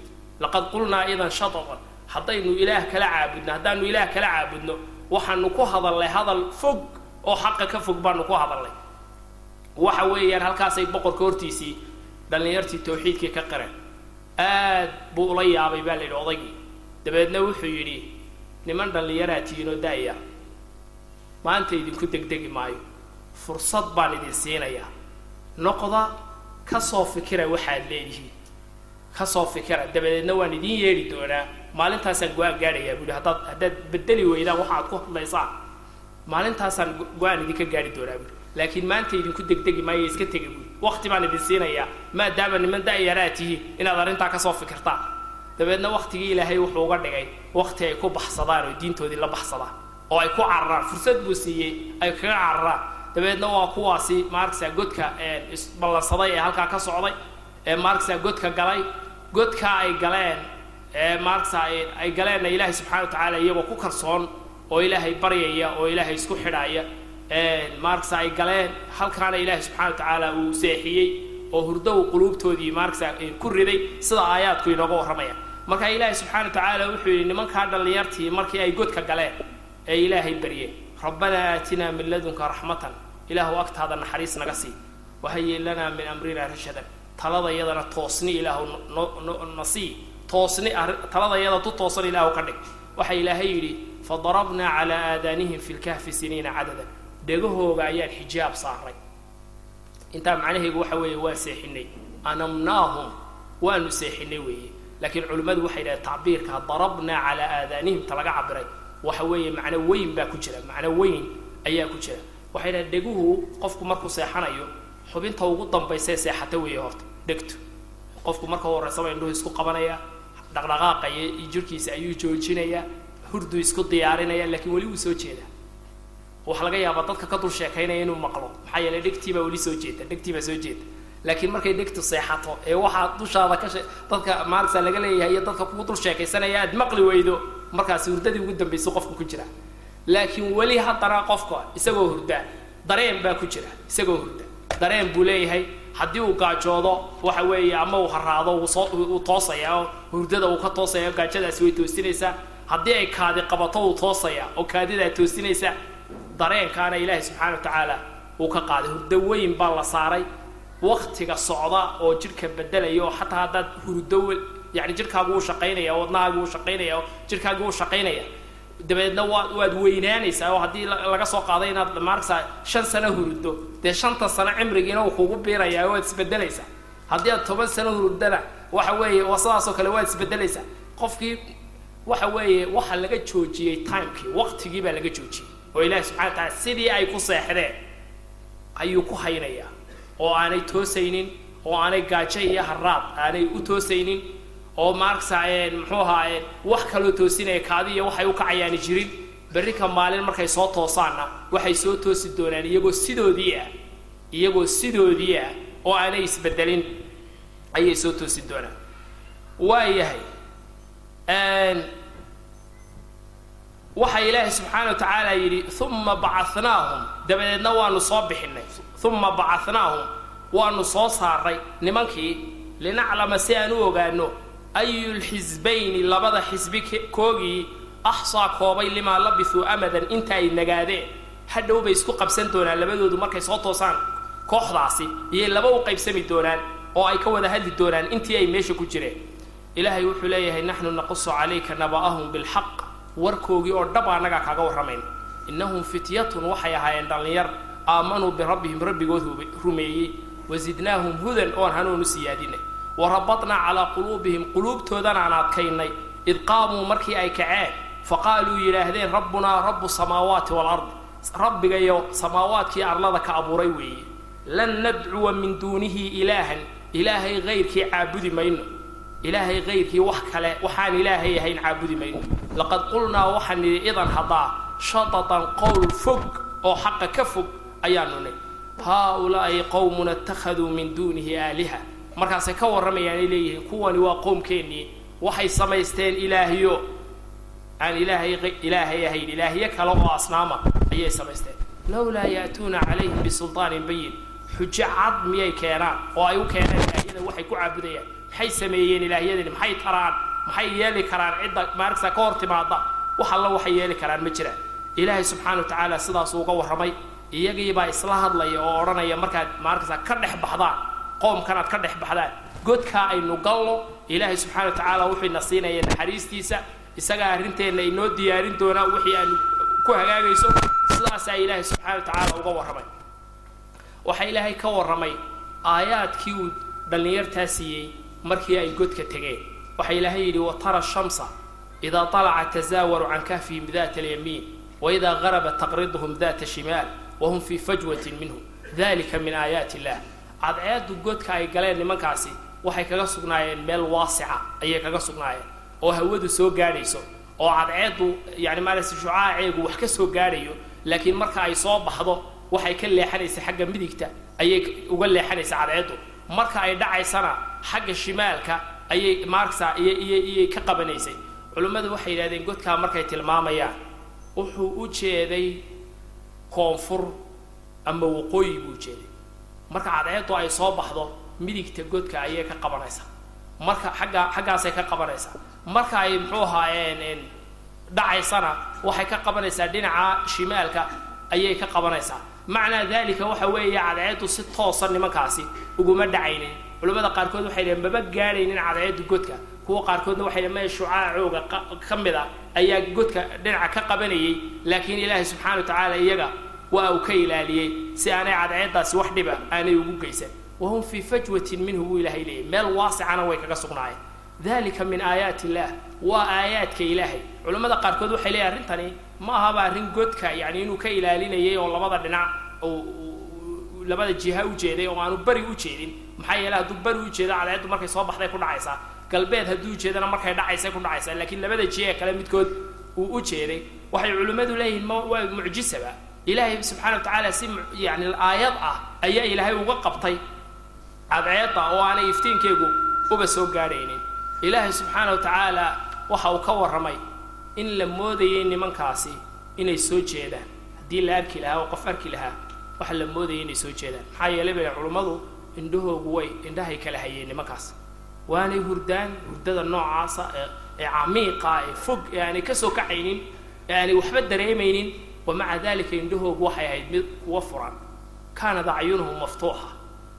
Laqad qulnaa idan shatatan haddaynu ilaah kala caabudno haddaanu ilaah kala caabudno waxaanu ku hadalnay hadal fog oo xaqa ka fog baanu ku hadalnay waxa weeyaan halkaasay boqorka hortiisii dhallinyartii tawxiidkii ka qireen aad buu ula yaabay baa la yidhi odaygii dabeedna wuxuu yidhi niman dhallinyaraa tiinoo daaya maanta idinku degdegi maayo. Fursad baan idin siinayaa. Noqda ka soo fikira waxaad leedihiin. Ka soo fikira. Dabadeedna waan idiin yeedhi doonaa. Maalintaasaan go'aan gaadhayaa buuhi haddaad haddaad bedeli weydaan waxa aad ku hadlaysaan maalintaasaan go'aan idinka gaadhi doonaa buuhi laakiin maanta idinku degdegi maayo iska tegi buuhi wakti baan idin siinayaa maadaama niman da-yaraa tihiin inaad arrintaa ka soo fikirtaan dabeedna waktigii ilaahay wuxuu uga dhigay wakti ay ku baxsadaan oo diintoodii la baxsadaan oo ay ku cararaan. Fursad buu siiyey ay kaga cararaan. Dabeedna waa kuwaasi maaragsa godka isballansaday ee halkaa ka socday ee maaragsa godka galay. Godkaa ay galeen ee maaragsa ay galeenna ilaahay subxana wa tacaala iyagoo ku kalsoon oo ilaahay baryaya oo ilaahay isku xidhaaya maaragsa ay galeen. Halkaana ilaahay subxana wa tacaala uu seexiyey oo hurdow quluubtoodii maaragsa ku riday sida aayaadku inooga warramaya marka ilaahay subxana wa tacaala wuxuu yidhi nimankaa dhallinyartii markii ay godka galeen ee ilaahay baryeen rabbanaa aatinaa min ladunka raxmatan ilaahu agtaada naxariis naga sii. Wahayi lanaa min amrina rashadan taladayadana toosni ilaahu na sii. Toosni taladayada tu toosan ilaahu ka dhig. Waxaa ilaahay yidhi fadarabnaa calaa aadaanihim fi lkahfi siniina cadadan dhegahooga ayaan xijaab saaray. Intaa macnaheegu waxa weeye waan seexinay anamnaahum waanu seexinay weeye. Laakiin culimmadu waxay yidhahdeen tacbiirka darabnaa calaa aadaanihim ta laga cabiray waxa weeye macno weyn baa ku jira macno weyn ayaa ku jira. Waxay dhahen dheguhu qofku markuu seexanayo xubinta ugu dambaysae seexata weeye horta. Dhegtu qofku marka horeysaba indhuhu isku qabanaya dhaqdhaqaaqa iyo jirhkiisa ayuu joojinayaa hurdu isku diyaarinaya laakiin weli wuu soo jeedaa waxaa laga yaabaa dadka ka dul sheekaynaya inuu maqlo. Maxaa yeeley dhegtiibaa weli soo jeeda dhegtiibaa soo jeeda. Laakiin markay dhegtu seexato ee waxaa dushaada ka dadka maaragsa laga leeyahay iyo dadka kugu dul sheekaysanaya aad maqli weydo markaasi hurdadii ugu dambaysa qofku ku jira. Laakiin weli haddana qofka isagoo hurda dareen baa ku jira isagoo hurda. Dareen buu leeyahay haddii uu gaajoodo waxa weeye ama uu haraado uusoo uu toosaya oo hurdada uu ka toosaya gaajadaasi way toosinaysaa haddii ay kaadi qabato uu toosaya oo kaadidaa toosinaysa dareenkaana ilaahay subxaana wa tacaala uu ka qaaday. Hurdo weyn baa la saaray. Waktiga socda oo jidhka bedelaya oo xataa haddaad hurdo yani jidhkaagu uu shaqaynaya wadnahaagu uu shaqaynaya oo jidhkaagi shaqaynaya. Dabeedna waa waad weynaanaysaa oo haddii laga soo qaaday inaad maaragsa shan sano huruddo dee shanta sano cimrigiina uu kugu biirayaa waad isbedelaysaa haddii aad toban sano huruddana waxa weeye waa kale waad isbedelaysaa qofkii waxa weeye waxa laga joojiyey timekii waqtigii baa laga joojiyey oo ilaahi subxana wa taala sidii ay ku seexdeen ayuu ku haynayaa. Oo aanay toosaynin oo aanay gaajo iyo haraad aanay u toosaynin oo maaragsa muxuu ahaa wax kaloo toosinaya kaadiya waxay u kacayaani jirin. Berrika maalin markay soo toosaanna waxay soo toosi doonaan iyagoo sidoodii ah iyagoo sidoodii ah oo aanay isbedelin ayay soo toosi doonaan. Waayahay waxa ilaahi subxaana wa tacaala yidhi uma bacanaahum dabadeedna waanu soo bixinay. Uma bacanaahum waanu soo saaray. Nimankii linaclama si aan u ogaano ayulxisbayni labada xisbi koogii axsaa koobay limaa labisuu amadan inta ay nagaadeen. Hadhow bay isku qabsan doonaan labadoodu markay soo toosaan kooxdaasi iyay laba u qaybsami doonaan oo ay ka wada hadli doonaan intii ay meesha ku jireen. Ilaahay wuxuu leeyahay naxnu naqusu calayka naba'ahum bilxaq warkoogii oo dhab annagaa kaaga warramayn. Innahum fityatun waxay ahaayeen dhallinyar. Aamanuu birabbihim rabbigood rumeeyey. Wasidnaahum hudan oon hanuunu siyaadinay. Warabadnaa calaa quluubihim quluubtoodana aan adkaynay. Id qaamuu markii ay kaceen faqaaluu yidhaahdeen rabbunaa rabbu samaawaati waalardi rabbigayo samaawaadkii arlada ka abuuray weeye. Lan nadcuwa min duunihi ilaahan. Ilaahay hayrkii caabudi mayno ilaahay hayrkii wax kale waxaan ilaahay ahayn caabudi mayno. Laqad qulnaa waxaan nidhi idan haddaa shatatan qowl fog oo xaqa ka fog ayaanu nidhi haa-ulaa'i qowmuna ittakhaduu min duunihi aaliha. Markaasay ka warramayaanay leeyihiin kuwani waa qowmkeennii waxay samaysteen ilaahiyo. Aan ilaahay ilaahay ahayn ilaahyo kale oo asnaama ayay samaysteen. Lowlaa ya'tuuna calayhim bisulطaanin bayin xujo cad miyay keenaan oo ay u keeneen ilaahyada waxay ku caabudayaan maxay sameeyeen ilaahyadani maxay taraan? Maxay yeeli karaan? Cidda maaragsa ka hor timaada wax alla waxay yeeli karaan ma jiraan ilaahay subxaana wa tacaala sidaasuu uga warramay. Iyagiibaa isla hadlaya oo odhanaya markaad maaragsa ka dhex baxdaan. Qoomkanaad ka dhex baxdaan. Godkaa aynu galno. Ilaahay subxana wa tacaala wuxuu ina siinaya naxariistiisa. Isagaa arrinteenna inoo diyaarin doonaa wixii aanu ku hagaagayso. Sidaasaa ilaahay subxana wa tacaala uga warramay. Waxaa ilaahay ka warramay aayaadkii uu dhallinyartaa siiyey markii ay godka tegeen. Waxaa ilaahay yidhi watara shamsa idaa طalaca tasaawaru can kahfihim data alyamiin waidaa garabat taqriduhum data shimaal wahum fii fajwatin minhu. Dalika min aayaati illah cadceeddu godka ay galeen nimankaasi waxay kaga sugnaayeen meel waasica ayay kaga sugnaayeen oo hawadu soo gaadhayso oo cadceeddu yani maaragtay shucaaceegu wax ka soo gaadhayo laakiin marka ay soo baxdo waxay ka leexanaysa xagga midigta ayay uga leexanaysa cadceeddu marka ay dhacaysana xagga shimaalka ayay maaragsa iy iyay ka qabanaysay. Culimmadu waxay yidhahdeen godkaa markay tilmaamayaan wuxuu u jeeday koonfur ama waqooyi buu ujeeday marka cadceeddu ay soo baxdo midigta godka ayay ka qabanaysaa. Marka xagga xaggaasay ka qabanaysaa. Marka ay muxuu ahaayeen dhacaysana waxay ka qabanaysaa dhinaca shimaalka ayay ka qabanaysaa macnaa dalika waxa weeye cadceeddu si toosa nimankaasi uguma dhacaynin. Culimmada qaarkood waxay dhaheen maba gaadhaynin cadceeddu godka. Kuwa qaarkoodna waxay dhaheen maya shucaacooga ka mid a ayaa godka dhinaca ka qabanayay laakiin ilaahay subxana wa tacaala iyaga waa uu ka ilaaliyey. Si aanay cadceeddaasi wax dhiba aanay ugu geysan. Wahum fii fajwatin minhu buu ilaahay leeyay meel waasicana way kaga sugnaayeen dalika min aayaati illaah waa aayaadka ilaahay culimmada qaarkood waxay leeyahy arrintani ma ahaba arrin godka yani inuu ka ilaalinayay oo labada dhinac labada jiha u jeeday oo aanu beri u jeedin maxaa yeele hadduu beri u jeedo cadceeddu markay soo baxday ku dhacaysaa galbeed hadduu ujeedana markay dhacaysay ku dhacaysaa laakiin labada jiha ee kale midkood uu u jeeday waxay culimmadu leeyihiin ma waa mucjisaba ilaahay subxana wa tacaala si yani aayad ah ayaa ilaahay uga qabtay cadceedda oo aanay iftiinkeegu uba soo gaadhaynin ilaahay subxaana wa tacaala waxa uu ka warramay in la moodayay nimankaasi inay soo jeedaan. Haddii la arki lahaa oo qof arki lahaa waxa la moodayay inay soo jeedaan. Maxaa yeelay bay culummadu indhahoogu way indhahay kala hayeen nimankaas. Waanay hurdaan hurdada noocaasa ee camiiqa ee fog ee aanay ka soo kacaynin ee aanay waxba dareemaynin wa maca dalika indhahoogu waxay ahayd mid kuwa furan. Kaanad acyunuhu maftuuxa.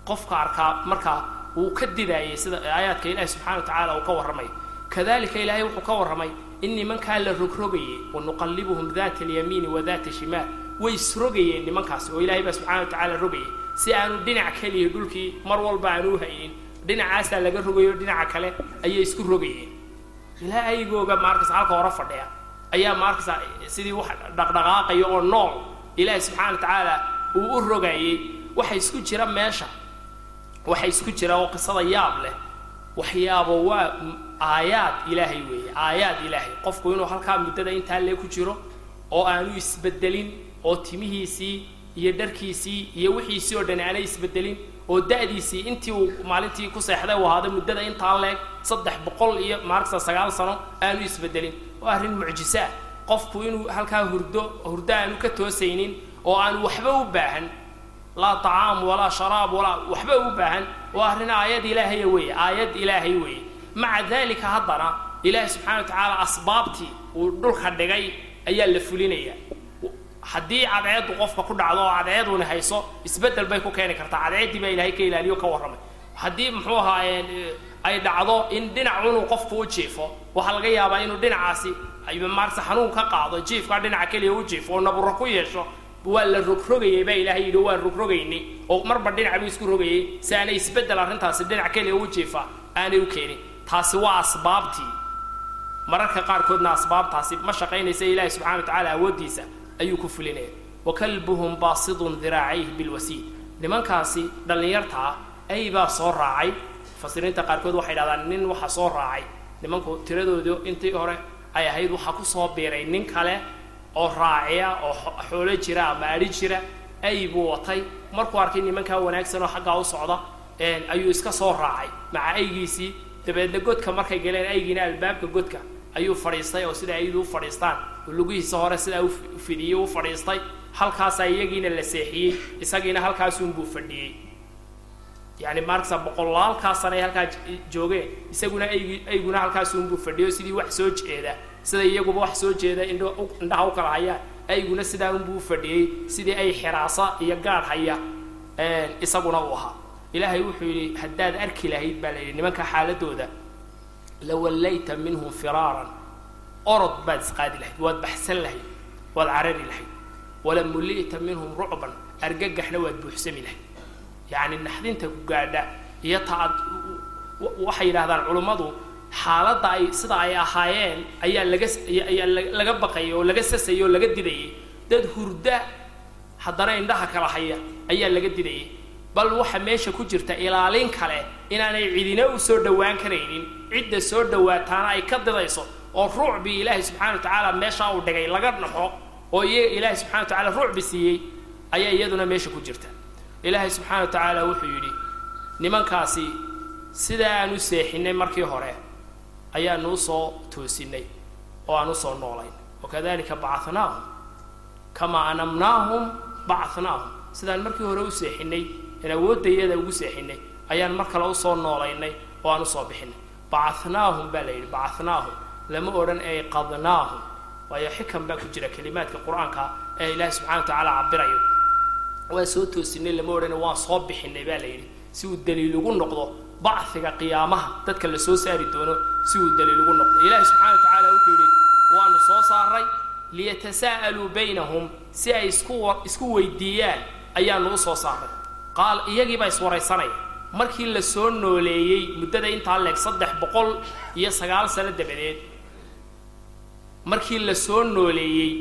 Qofka arkaa markaa wuu ka didaayay sida aayaadka ilaahi subxana wa tacaala uu ka warramay. Kadalika ilaahay wuxuu ka warramay in nimankaa la rogrogayay wa nuqallibuhum daata alyamiini wa daata shimaal way isrogayeen nimankaasi oo ilaahay baa subxana wa tacaala rogayay si aanu dhinac keliya dhulkii mar walba aanu u haynin dhinacaasaa laga rogayo dhinaca kale ayay isku rogayeen. Ilaa aygooga halka hore fadhiya ayaa maarkas sidii wax dhaqdhaqaaqaya oo nool ilaahay subxaana wa tacaala uu u rogayay. Waxa isku jira meesha waxa isku jira oo qisada yaab leh. Waxyaabo waa aayaad ilaahay weeye aayaad ilaahay. Qofku inuu halkaa muddada intaa lee ku jiro oo aanu isbedelin oo timihiisii iyo dharkiisii iyo wixiisii oo dhan aanay isbedelin oo da'diisii intii uu maalintii ku seexday uu ahaado muddada intaa leeg saddex boqol iyo maarkasa sagaal sano aanu isbedelin. Waa arrin mucjiso ah qofku inuu halkaa hurdo hurdo aanu ka toosaynin oo aanu waxba u baahan laa طacaam walaa sharaab walaa waxba u baahan. Waa arrin aayad ilaahaya weeye aayad ilaahay weeye. Maca dalika haddana ilaahay subxana wa tacaala asbaabtii uu dhulka dhigay ayaa la fulinaya. Haddii cadceeddu qofka ku dhacdo oo cadceeduni hayso isbeddel bay ku keeni kartaa. Cadceeddii baa ilaahay ka ilaaliyo ka warramay. Haddii muxuu ahaa ay dhacdo in dhinacunuu qofku u jiifo waxaa laga yaabaa inuu dhinacaasi maarsa xanuun ka qaado jiifkaa dhinaca keliya u jiifo oo naburo ku yeesho waa la rogrogayay baa ilaahay yidhi waan rogrogaynay oo marba dhinac buu isku rogayay si aanay isbeddel arrintaasi dhinac keliya u jiifa. Aanay u keenin. Taasi waa asbaabtii mararka qaarkoodna asbaabtaasi ma shaqaynaysa ilaahay subxana wa tacaala awooddiisa ayuu ku fulinaya wa kalbuhum baasidun diraacayhi bilwasiid nimankaasi dhallinyartaa ay baa soo raacay. Mufasiriinta qaarkood waxay dhahdaan nin waxa soo raacay. Nimanku tiradoodu intii hore ay ahayd waxaa ku soo biiray. Nin kale oo raaciya oo xoolo jira ama adhi jira ay buu watay. Markuu arkay nimankaa wanaagsan oo xaggaa u socda ayuu iska soo raacay. Maca aygiisii dabeedna godka markay galeen aygiina albaabka godka ayuu fadhiistay oo sida aydu u fadhiistaan. Oo lugihiisa hore sidaa u fidiyey u fadhiistay. Halkaasaa iyagiina la seexiyey isagiina halkaasunbuu fadhiyey. Yani markasa boqolaalkaasana ay halkaa joogeen isaguna aygi ayguna halkaasunbuu fadhiyo sidii wax soo jeeda sida iyaguba wax soo jeeda indh indhaha u kala hayaan ayguna sidaa unbuu fadhiyey sidii ay xiraasa iyo gaadh haya isaguna uu ahaa. Ilaahay wuxuu yidhi haddaad arki lahayd baa la yidhi nimanka xaaladooda lawallayta minhum firaaran orod baad isqaadi lahayd waad baxsan lahayd waad carari lahayd. Wala mulli'ta minhum rucban argagaxna waad buuxsami lahayd. Yacni naxdinta ku gaadha iyo ta ad waxay yidhahdaan culummadu xaaladda ay sida ay ahaayeen ayaa laga ayaa laga baqayay oo laga sasayay oo laga didayay. Dad hurda haddana indhaha kala haya ayaa laga didayay. Bal waxa meesha ku jirta ilaalin kale inaanay cidina u soo dhowaan karaynin cidda soo dhowaataana ay ka didayso oo ruucbi ilaahay subxana wa tacaala meeshaa uu dhigay laga naxo oo iyaga ilaahay subxana wa tacala ruucbi siiyey ayaa iyaduna meesha ku jirta. Ilaahay subxaana wa tacaala wuxuu yidhi nimankaasi sida aan u seexinay markii hore ayaanu u soo toosinay oo aan u soo noolayn. Wakadalika bacanaahum kamaa anamnaahum bacanaahum sidaan markii hore u seexinay in awooddayada ugu seexinay ayaan mar kale u soo noolaynay oo aan u soo bixinay. Bacanaahum baa la yidhi bacanaahum lama odhan ay qadnaahum. Waayo xikan baa ku jira kelimaadka qur'aanka ee ilaahi subxana wa tacaala cabirayo waan soo toosinay lama odhana waan soo bixinay baa la yidhi. Si uu daliil ugu noqdo bachiga qiyaamaha dadka la soo saari doono si uu daliil ugu noqdo. Ilaahi subxana wa tacaala wuxuu yidhi waanu soo saaray liyatasaa'aluu baynahum si ay isku weydiiyaan ayaanu u soo saaray. Qaal iyagiibaa iswaraysanaya markii la soo nooleeyey muddada intaa leeg saddex boqol iyo sagaal sano dabadeed markii la soo nooleeyey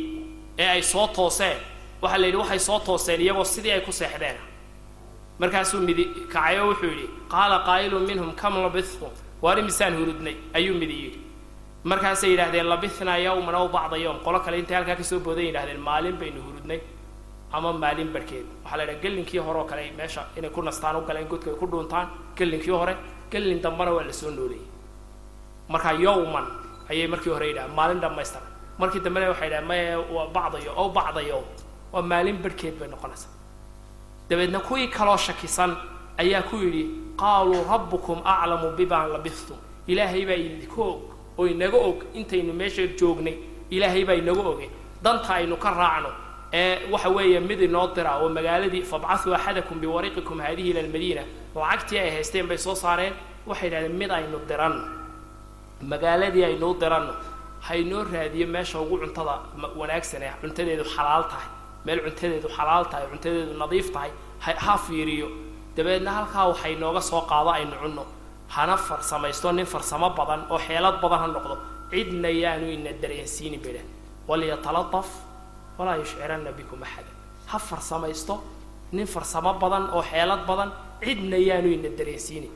ee ay soo tooseen waxaa la yidhi waxay soo tooseen iyagoo sidii ay ku seexdeen markaasuu midi kacay oo wuxuu yidhi qaala qaa'ilun minhum kam labithtum waar imisaan hurudnay ayuu midi yidhi. Markaasay yidhahdeen labithnaa yawman aw bacda yowm qolo kale intay halkaa ka soo boodan yidhahdeen maalin baynu hurudnay ama maalin barhkeed waxaa la yidhaha gellinkii hore oo kale meesha inay ku nastaan u galeen godka ay ku dhuuntaan gellinkii hore gellin dambana waa la soo nooleeyey. Markaa yowman ayay markii hore yidhaha maalin dhammaystiran. Markii dambena waxay yidhaha maya waa bacda yo aw bacda yowm waa maalin barhkeed bay noqonaysaa dabeedna kuwii kaloo shakisan ayaa ku yidhi qaaluu rabbukum aclamu bimaa labithtum. Ilaahay baa idinka og oo inaga og intaynu meesha joognay ilaahay baa inaga oge. Danta aynu ka raacno. Ee waxa weeye mid inoo dira oo magaaladii fabcathuu axadakum biwariqikum haadihi ila almadiina. Lacagtii ay haysteen bay soo saareen. Waxay yidhahdeen mid aynu diranno. Magaaladii aynuu diranno. Haynoo raadiyo meesha ugu cuntada wanaagsan ee cuntadeedu xalaal tahay meel cuntadeedu xalaal tahay cuntadeedu nadiif tahay ha fiiriyo. Dabeedna halkaa waxay nooga soo qaado aynu cunno. Hana farsamaysto nin farsamo badan oo xeelad badan ha noqdo. Cidna yaanu ina dareensiini bidha waliyatalataf walaa yushciranna bikum axada. Ha farsamaysto nin farsamo badan oo xeelad badan cidna yaanu ina dareensiini.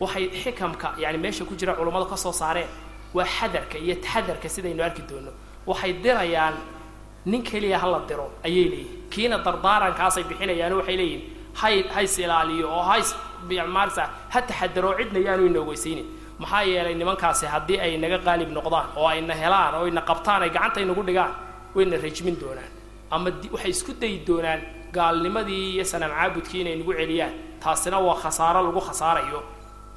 Waxay xikamka yani meesha ku jira culummadu ka soo saareen waa xadarka iyo taxadarka sidaynu arki doono waxay dirayaan nin keliya hala diro ayay leeyihiin kiina dardaarankaasay bixinayaan waxay leeyihiin hay hays ilaaliyo oo hays maarsa ha taxadaro cidna yaanu ina ogeysaynin maxaa yeelay nimankaasi haddii ay naga qaalib noqdaan oo ayna helaan oo ayna qabtaan ay gacanta inagu dhigaan wayna rajmin doonaan. Ama waxay isku dayi doonaan gaalnimadii iyo sanam caabudkii inay nagu celiyaan. Taasina waa khasaaro lagu khasaarayo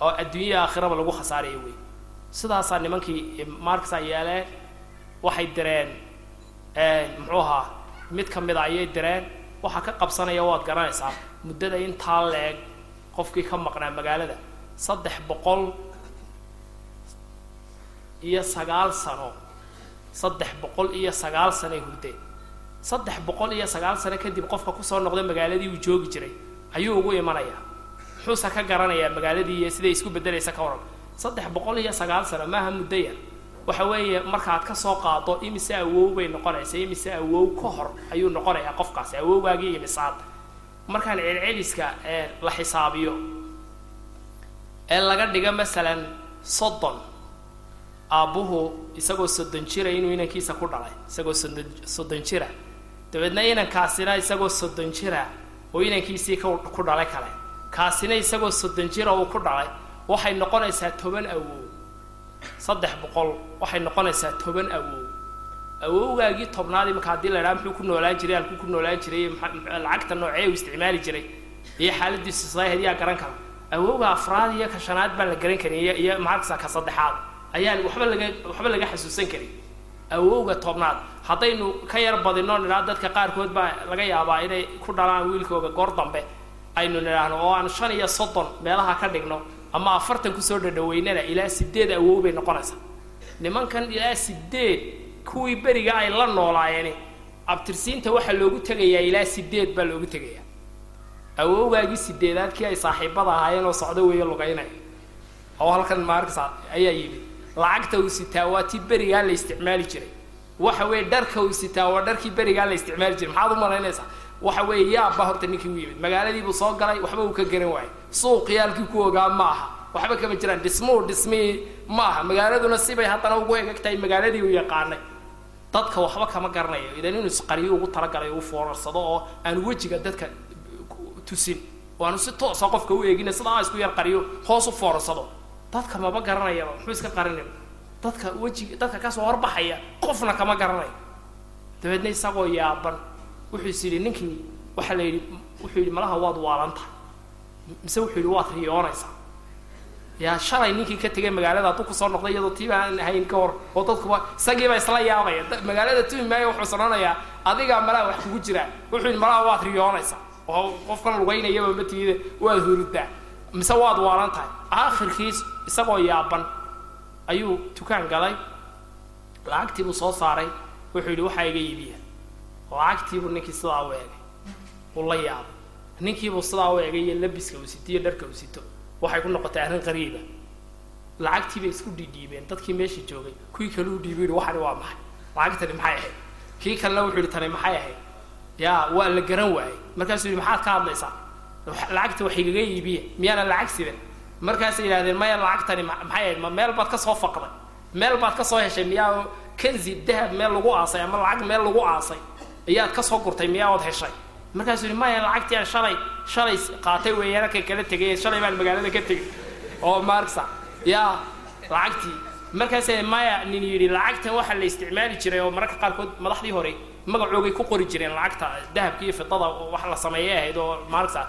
oo adduunya aakhiraba lagu khasaarayo wey. Sidaasaa nimankii marksa yeeleen waxay direen muxuu ahaa mid ka mida ayay direen. Waxaa ka qabsanaya waad garanaysaa muddada intaa leeg qofkii ka maqnaa magaalada saddex boqol iyo sagaal sano. Saddex boqol iyo sagaal sanoay hurdeen. Saddex boqol iyo sagaal sano kadib qofka ku soo noqda magaaladii uu joogi jiray. Ayuu ugu imanayaa. Muxuuse ka garanayaa magaaladii iyo siday isku beddelaysa ka waran. Saddex boqol iyo sagaal sano maaha muddo yar waxa weeye markaad ka soo qaado imise awow bay noqonaysa imise awow ka hor ayuu noqonayaa qofkaasi awowgaagii iyo misaad. Markaan celceliska la xisaabiyo ee laga dhigo masalan soddon aabbuhu isagoo soddon jira inuu inankiisa ku dhalay isagoo soddon soddon jira. Dabeedna inankaasina isagoo soddon jira oo inankiisii k ku dhalay kale. Kaasina isagoo soddon jira uu ku dhalay. Waxay noqonaysaa toban awow saddex boqol waxay noqonaysaa toban awow awowgaagii tobnaad imanka haddii la idhaha muxuu ku noolaan jiray halkuu ku noolaan jiray lacagta noocee uu isticmaali jiray? Iyo xaaladiisu saahid yaa garan kara. Awowga afraad iyo ka shanaad baan la garan karin iyo iyo maxaakasa ka saddexaad. Ayaan waxba laga waxba laga xasuusan karin. Awowga tobnaad haddaynu ka yar badino nidhaa dadka qaarkood baa laga yaabaa inay ku dhalaan wiilkooga goor dambe aynu nidhaahno oo aan shan iyo soddon meelaha ka dhigno ama afartan ku soo dhadhaweynana ilaa sideed awow bay noqonaysaa. Nimankan ilaa sideed kuwii beriga ay la noolaayeen abtirsiinta waxaa loogu tegayaa ilaa sideed baa loogu tegayaa. Awowgaagii sideedaad kii ay saaxiibada ahaayeen oo socdo weeyo lugaynaya. Oo halkan maarkasa ayaa yimid. Lacagta uu sitaa waa tii berigaa la isticmaali jiray. Waxa weeye dharka uu sitaa waa dharkii berigaa la isticmaali jiray. Maxaad u malaynaysaa waxa weeye yaabba horta ninkii u yimid. Magaaladiibuu soo galay waxba uu ka garan waayay suuqii halkii ku ogaa ma aha waxba kama jiraan dhismuu dhismii ma aha magaaladuna sibay haddana ugu egag tahay magaaladii uu yaqaanay. Dadka waxba kama garanayo. Idan inuu isqariyo ugu talagalay uu foorarsado oo aan wejiga dadka tusin. Oo aanu si toosa qofka u eegina sidaa isku yar qariyo hoos u foorarsado dadka maba garanayaba muxuu iska qarinaya dadka wejiga dadka ka soo horbaxaya qofna kama garanayo. Dabeedna isagoo yaaban wuxuu is yidhi ninkii waxaa la yidhi wuxuu yidhi malaha waad waalantahay mise wuxuu yidhi waad riyoonaysaa yaa shalay ninkii ka tegay magaalada hadduu ku soo noqday iyadoo tiiba aan ahayn ka hor oo dadkuba isagiiba isla yaabaya. Magaalada tumi maayo wuxuu sanonayaa adigaa malaha wax kugu jiraa. Wuxuu yidhi malaha waad riyoonaysaa oo qofkan lugaynayaba matiida waad huridaa mise waad waalan tahay aakhirkiis isagoo yaaban ayuu dukaan galay lacagtiibuu soo saaray wuxuu yidhi waxaa iga iibiya lacagtiibuu ninkii sidaa u eegay uu la yaabay ninkiibuu sidaa u eegay iyo labiska uu sito iyo dharka uu sito. Waxay ku noqotay arrin qariiba. Lacagtii bay isku dhiidhiibeen dadkii meesha joogay kuwii kale u dhiibi yihi waxani waa maxay? Lacagtani maxay ahayd? Kii kalena wuxuu yihi tani maxay ahayd? Yaa waa la garan waayey. Markaasuu yihi maxaad ka hadlaysaa? Lacagta wax igaga iibiya miyaana lacag sidan markaasay yidhahdeen maya lacagtani maxay ahayd? Ma meel baad ka soo faqday? Meel baad ka soo heshay? Miyaa kanzi dahab meel lagu aasay ama lacag meel lagu aasay ayaad ka soo gurtay miyaa ood heshay? Markaasuu yihi maya lacagtii aan shalay shalay qaatay weeyaan halkay kala tegay shalay baan magaalada ka tegay. Oo marksa yaa lacagtii. Markaasay maya nin yidhi lacagtan waxaa la isticmaali jiray oo mararka qaarkood madaxdii hore magacoogay ku qori jireen lacagta dahabka iyo fidada wax la sameeyay ahayd oo marksa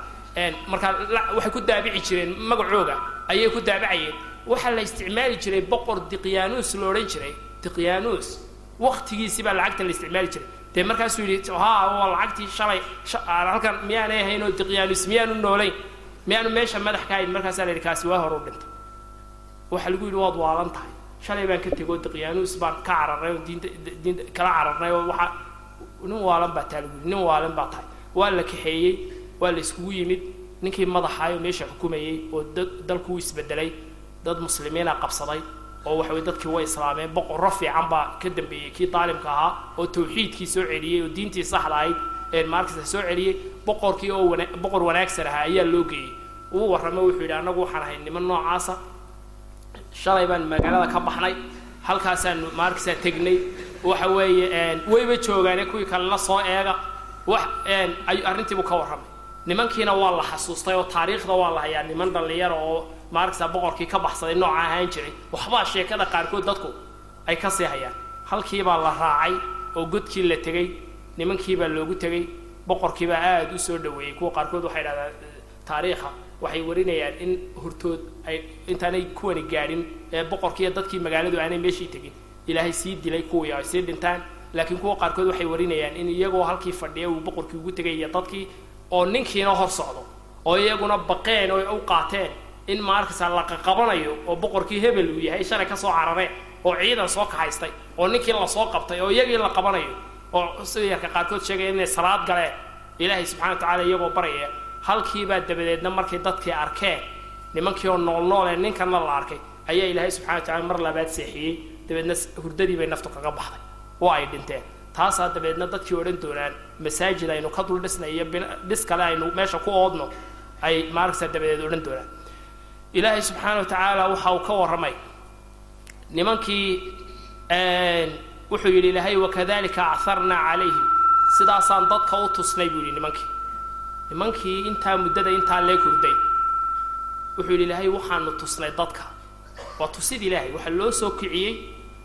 markaa waxay ku daabici jireen magacooga ayay ku daabicayeen waxaa la isticmaali jiray boqor diqyaanus la jiray diqyaanus. Waktigiisii baa lacagta la isticmaali jiray dee markaasuu yidhi ha waa lacagtii shalay. Halkan miyaanay ahayn oo diqyaanus miyaanu noolayn. Miyaanu meesha madax ka hayn markaasaa la yidhi kaasi waa hor u dhintay. Waxaa lagu yidhi waad waalan tahay. Shalay baan ka tegoo diqyaanuus baan ka cararnay oo diinta diinta kala cararnay oo waxaa nin waalan baa taa lagu yidhi nin waalan baa tahay. Waa la kaxeeyey. Waa la iskugu yimid. Ninkii madaxaayo meesha xukumayey oo dad dalku isbedelay dad muslimiina qabsaday oo waxa weye dadkii way islaameen boqorro fiican baa ka dambeeyey kii daalimka ahaa oo tawxiidkii soo celiyey oo diintii saxda ahayd ee maarkasta soo celiyey boqorkii oo wana boqor wanaagsan ahaa ayaa loo geeyey. Uu warramo wuxuu yidhi annagu waxaan ahay niman noocaasa shalay baan magaalada ka baxnay halkaasaan maarkasa tegnay waxa weeye wayba joogaane kuwii kale la soo eega. Wax ay arrintiibuu ka warramay. Nimankiina waa la xasuustay oo taariikhda waa la hayaa niman dhallinyaro oo maarkasa boqorkii ka baxsaday nooca ahaan jiray. Waxbaa sheekada qaarkood dadku ay ka sii hayaan. Halkiibaa la raacay oo godkii la tegey nimankiibaa loogu tegey boqorkiibaa aada u soo dhaweeyey kuwa qaarkood waxay dhahdaan taariikha waxay warinayaan in hortood ay intaanay kuwani gaadhin ee boqorkiiyo dadkii magaaladu aanay meeshii tegin. Ilaahay sii dilay kuwii ay sii dhintaan. Laakiin kuwa qaarkood waxay warinayaan in iyagoo halkii fadhiya uu boqorkii ugu tegay iyo dadkii oo ninkiina hor socdo oo iyaguna baqeen oo u qaateen in maarkasa la qaqabanayo oo boqorkii hebel uu yahay shalay ka soo carareen oo ciidan soo kaxaystay oo ninkii la soo qabtay oo iyagii la qabanayo oo sida yarka qaarkood sheegaya inay salaad galeen ilaahay subxana wa tacala iyagoo baraya halkiibaa dabadeedna markay dadkii arkeen nimankii oo nool nool ee ninkana la arkay ayaa ilaahay subxana wa tacala mar labaad seexiyey dabeedna hurdadii bay naftu kaga baxday oo ay dhinteen. Taasaa dabeedna dadkii odhan doonaan masaajid aynu ka dul dhisnay iyo dhis kale aynu meesha ku oodno ay maaragta dabadeed odhan doonaan ilaahay subxaana wa tacaala waxa uu ka warramay. Nimankii wuxuu yidhi ilaahay wakadalika aharnaa calayhim. Sidaasaan dadka u tusnay buu yidhi nimankii. Nimankii intaa muddada intaa lee hurday wuxuu yidhi ilaahay waxaanu tusnay dadka. Waa tusid ilaahay waxaa loo soo kiciyey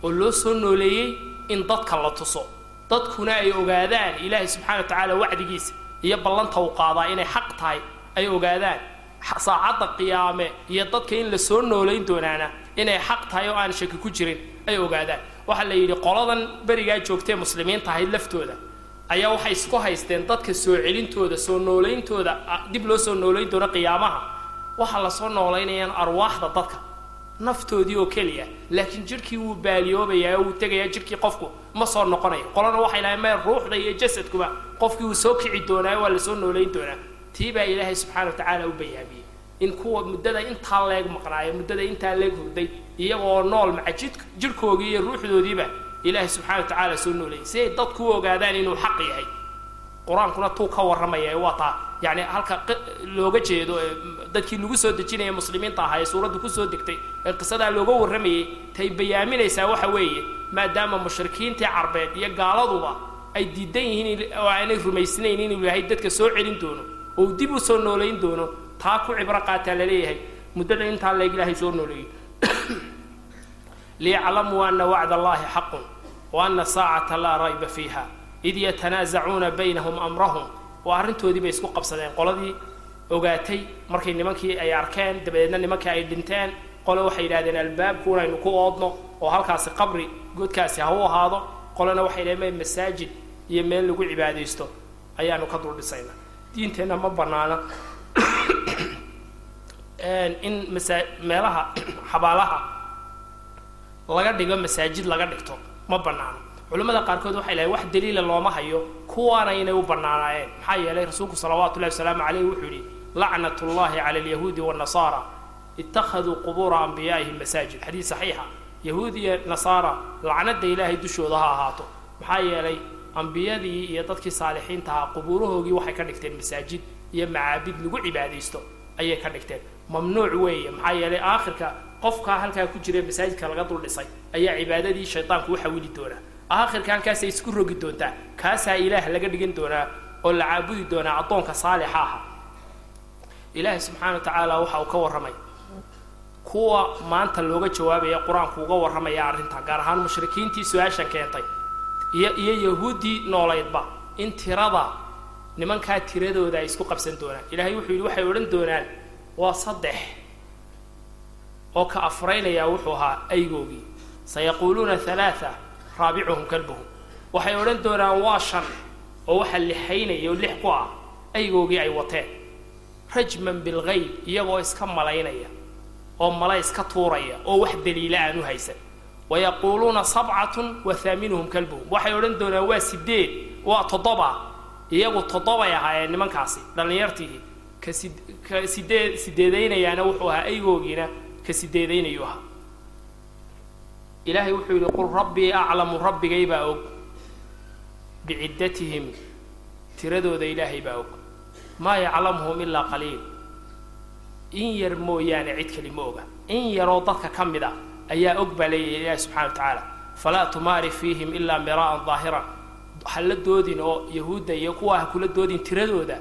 oo loo soo nooleeyey in dadka la tuso. Dadkuna ay ogaadaan ilaahay subxana wa tacaala wacdigiisa iyo ballanta uu qaadaa inay xaq tahay ay ogaadaan saacadda qiyaame iyo dadka in la soo noolayn doonaana inay xaq tahay oo aan shaki ku jirin ay ogaadaan. Waxaa la yidhi qoladan berigaa joogtee muslimiinta ahayd laftooda. Ayaa waxay isku haysteen dadka soo celintooda soo noolayntooda dib loo soo noolayn doono qiyaamaha. Waxaa la soo noolaynayaan arwaaxda dadka naftoodii oo keliya. Laakiin jidhkii wuu baaliyoobayaa oo wuu tegayaa jidhkii qofku ma soo noqonayo. Qolana waxay lahayn meel ruuxda iyo jasadkuba qofkii wuu soo kici doonaa waa la soo noolayn doonaa tii baa ilaahay subxana wa tacaala u bayaamiyey in kuwa muddada intaa leeg maqnaayo muddada intaa leeg hurday iyagoo nool maca jid jidhkoogii iyo ruuxdoodiiba ilaahay subxana wa tacaala soo noolayay si ay dadku u ogaadaan inuu xaq yahay. Qur'aankuna tuu ka warramaya waa taa. Yani halka looga jeedo dadkii lagu soo dejinaya muslimiinta ahaa ee suuraddu ku soo degtay ee qisadaa looga warramayay tay bayaaminaysaa waxa weeye maadaama mushrikiintii carbeed iyo gaaladuba ay diidan yihiin oo aanay rumaysnayn inuu ilaahay dadka soo celin doono oo uu dib u soo noolayn doono taa ku cibro qaataa la leeyahay muddada intaa leeg ilaahay soo nooleeyey liyaclamuu ana wacd allahi xaqun wa ana saacata laa rayba fiiha. Id yatanaasacuuna baynahum amrahum. Oo arrintoodii bay isku qabsadeen. Qoladii ogaatay markay nimankii ay arkeen dabadeedna nimankii ay dhinteen qole waxay yidhahdeen albaabkuun aynu ku oodno oo halkaasi qabri godkaasi ha u ahaado qolena waxay yidhahdeen masaajid iyo meel lagu cibaadaysto. Ayaanu ka dul dhisayna diinteenna ma banaana in masa meelaha xabaalaha laga dhigo masaajid laga dhigto ma banaano culimmada qaarkood waxay lahayn wax daliila looma hayo kuwaana inay u banaanaayeen maxaa yeelay rasuulku salawaatu ullahi wasalaamu caleyh wuxuu yidhi lacnat ullahi cala alyahuudi waannasaara ittakhaduu qubuura anbiyaa'ihim masaajid. Xadiis saxiixa. Yahuud iyo nasaara lacnada ilaahay dushooda ha ahaato. Maxaa yeelay ambiyadii iyo dadkii saalixiinta ahaa qubuurahoogii waxay ka dhigteen masaajid iyo macaabid lagu cibaadaysto ayay ka dhigteen. Mamnuuc weeye maxaa yeelay aakhirka qofkaa halkaa ku jira masaajidka laga dul dhisay ayaa cibaadadii shaydaanku u xawili doonaa. Aakhirka halkaasay isku rogi doontaa kaasaa ilaah laga dhigan doonaa oo la caabudi doonaa addoonka saalixa aha ilaahay subxaana wa tacaala waxa uu ka warramay. Kuwa maanta looga jawaabaya qur'aanku uga warramaya arrinta gaar ahaan mushrikiintii su'aashan keentay iyo iyo yahuuddii noolaydba. In tirada nimankaa tiradooda ay isku qabsan doonaan. Ilahay wuxuu yidhi waxay odhan doonaan waa saddex oo ka afraynayaa wuxuu ahaa aygoogii sayaquuluuna halaaa raabicuhum kalbuhum. Waxay odhan doonaan waa shan oo waxaa lixaynaya oo lix ku ah aygoogii ay wateen. Rajman bilgayb iyagoo iska malaynaya oo mala iska tuuraya oo wax daliila aan u haysan wayaquuluuna sabcatun wa haaminuhum kalbuhum waxay odhan doonaan waa sideed waa toddoba iyagu toddobay ahaayeen nimankaasi dhallinyartii ka sid ka sideed sideedaynayaana wuxuu ahaa aygoogiina ka sideedaynayu ahaa ilaahay wuxuu yidhi qul rabbii aclamu rabbigay baa og biciddatihim tiradooda ilaahay baa og maa yaclamuhum ilaa qaliil in yar mooyaane cid kali ma oga in yaroo dadka ka mid a ayaa og baa leeyahay ilaahi subxana wa tacaala falaa tumaari fiihim ilaa miraa'an daahiran ha la doodin oo yahuudda iyo kuwa ha kula doodin tiradooda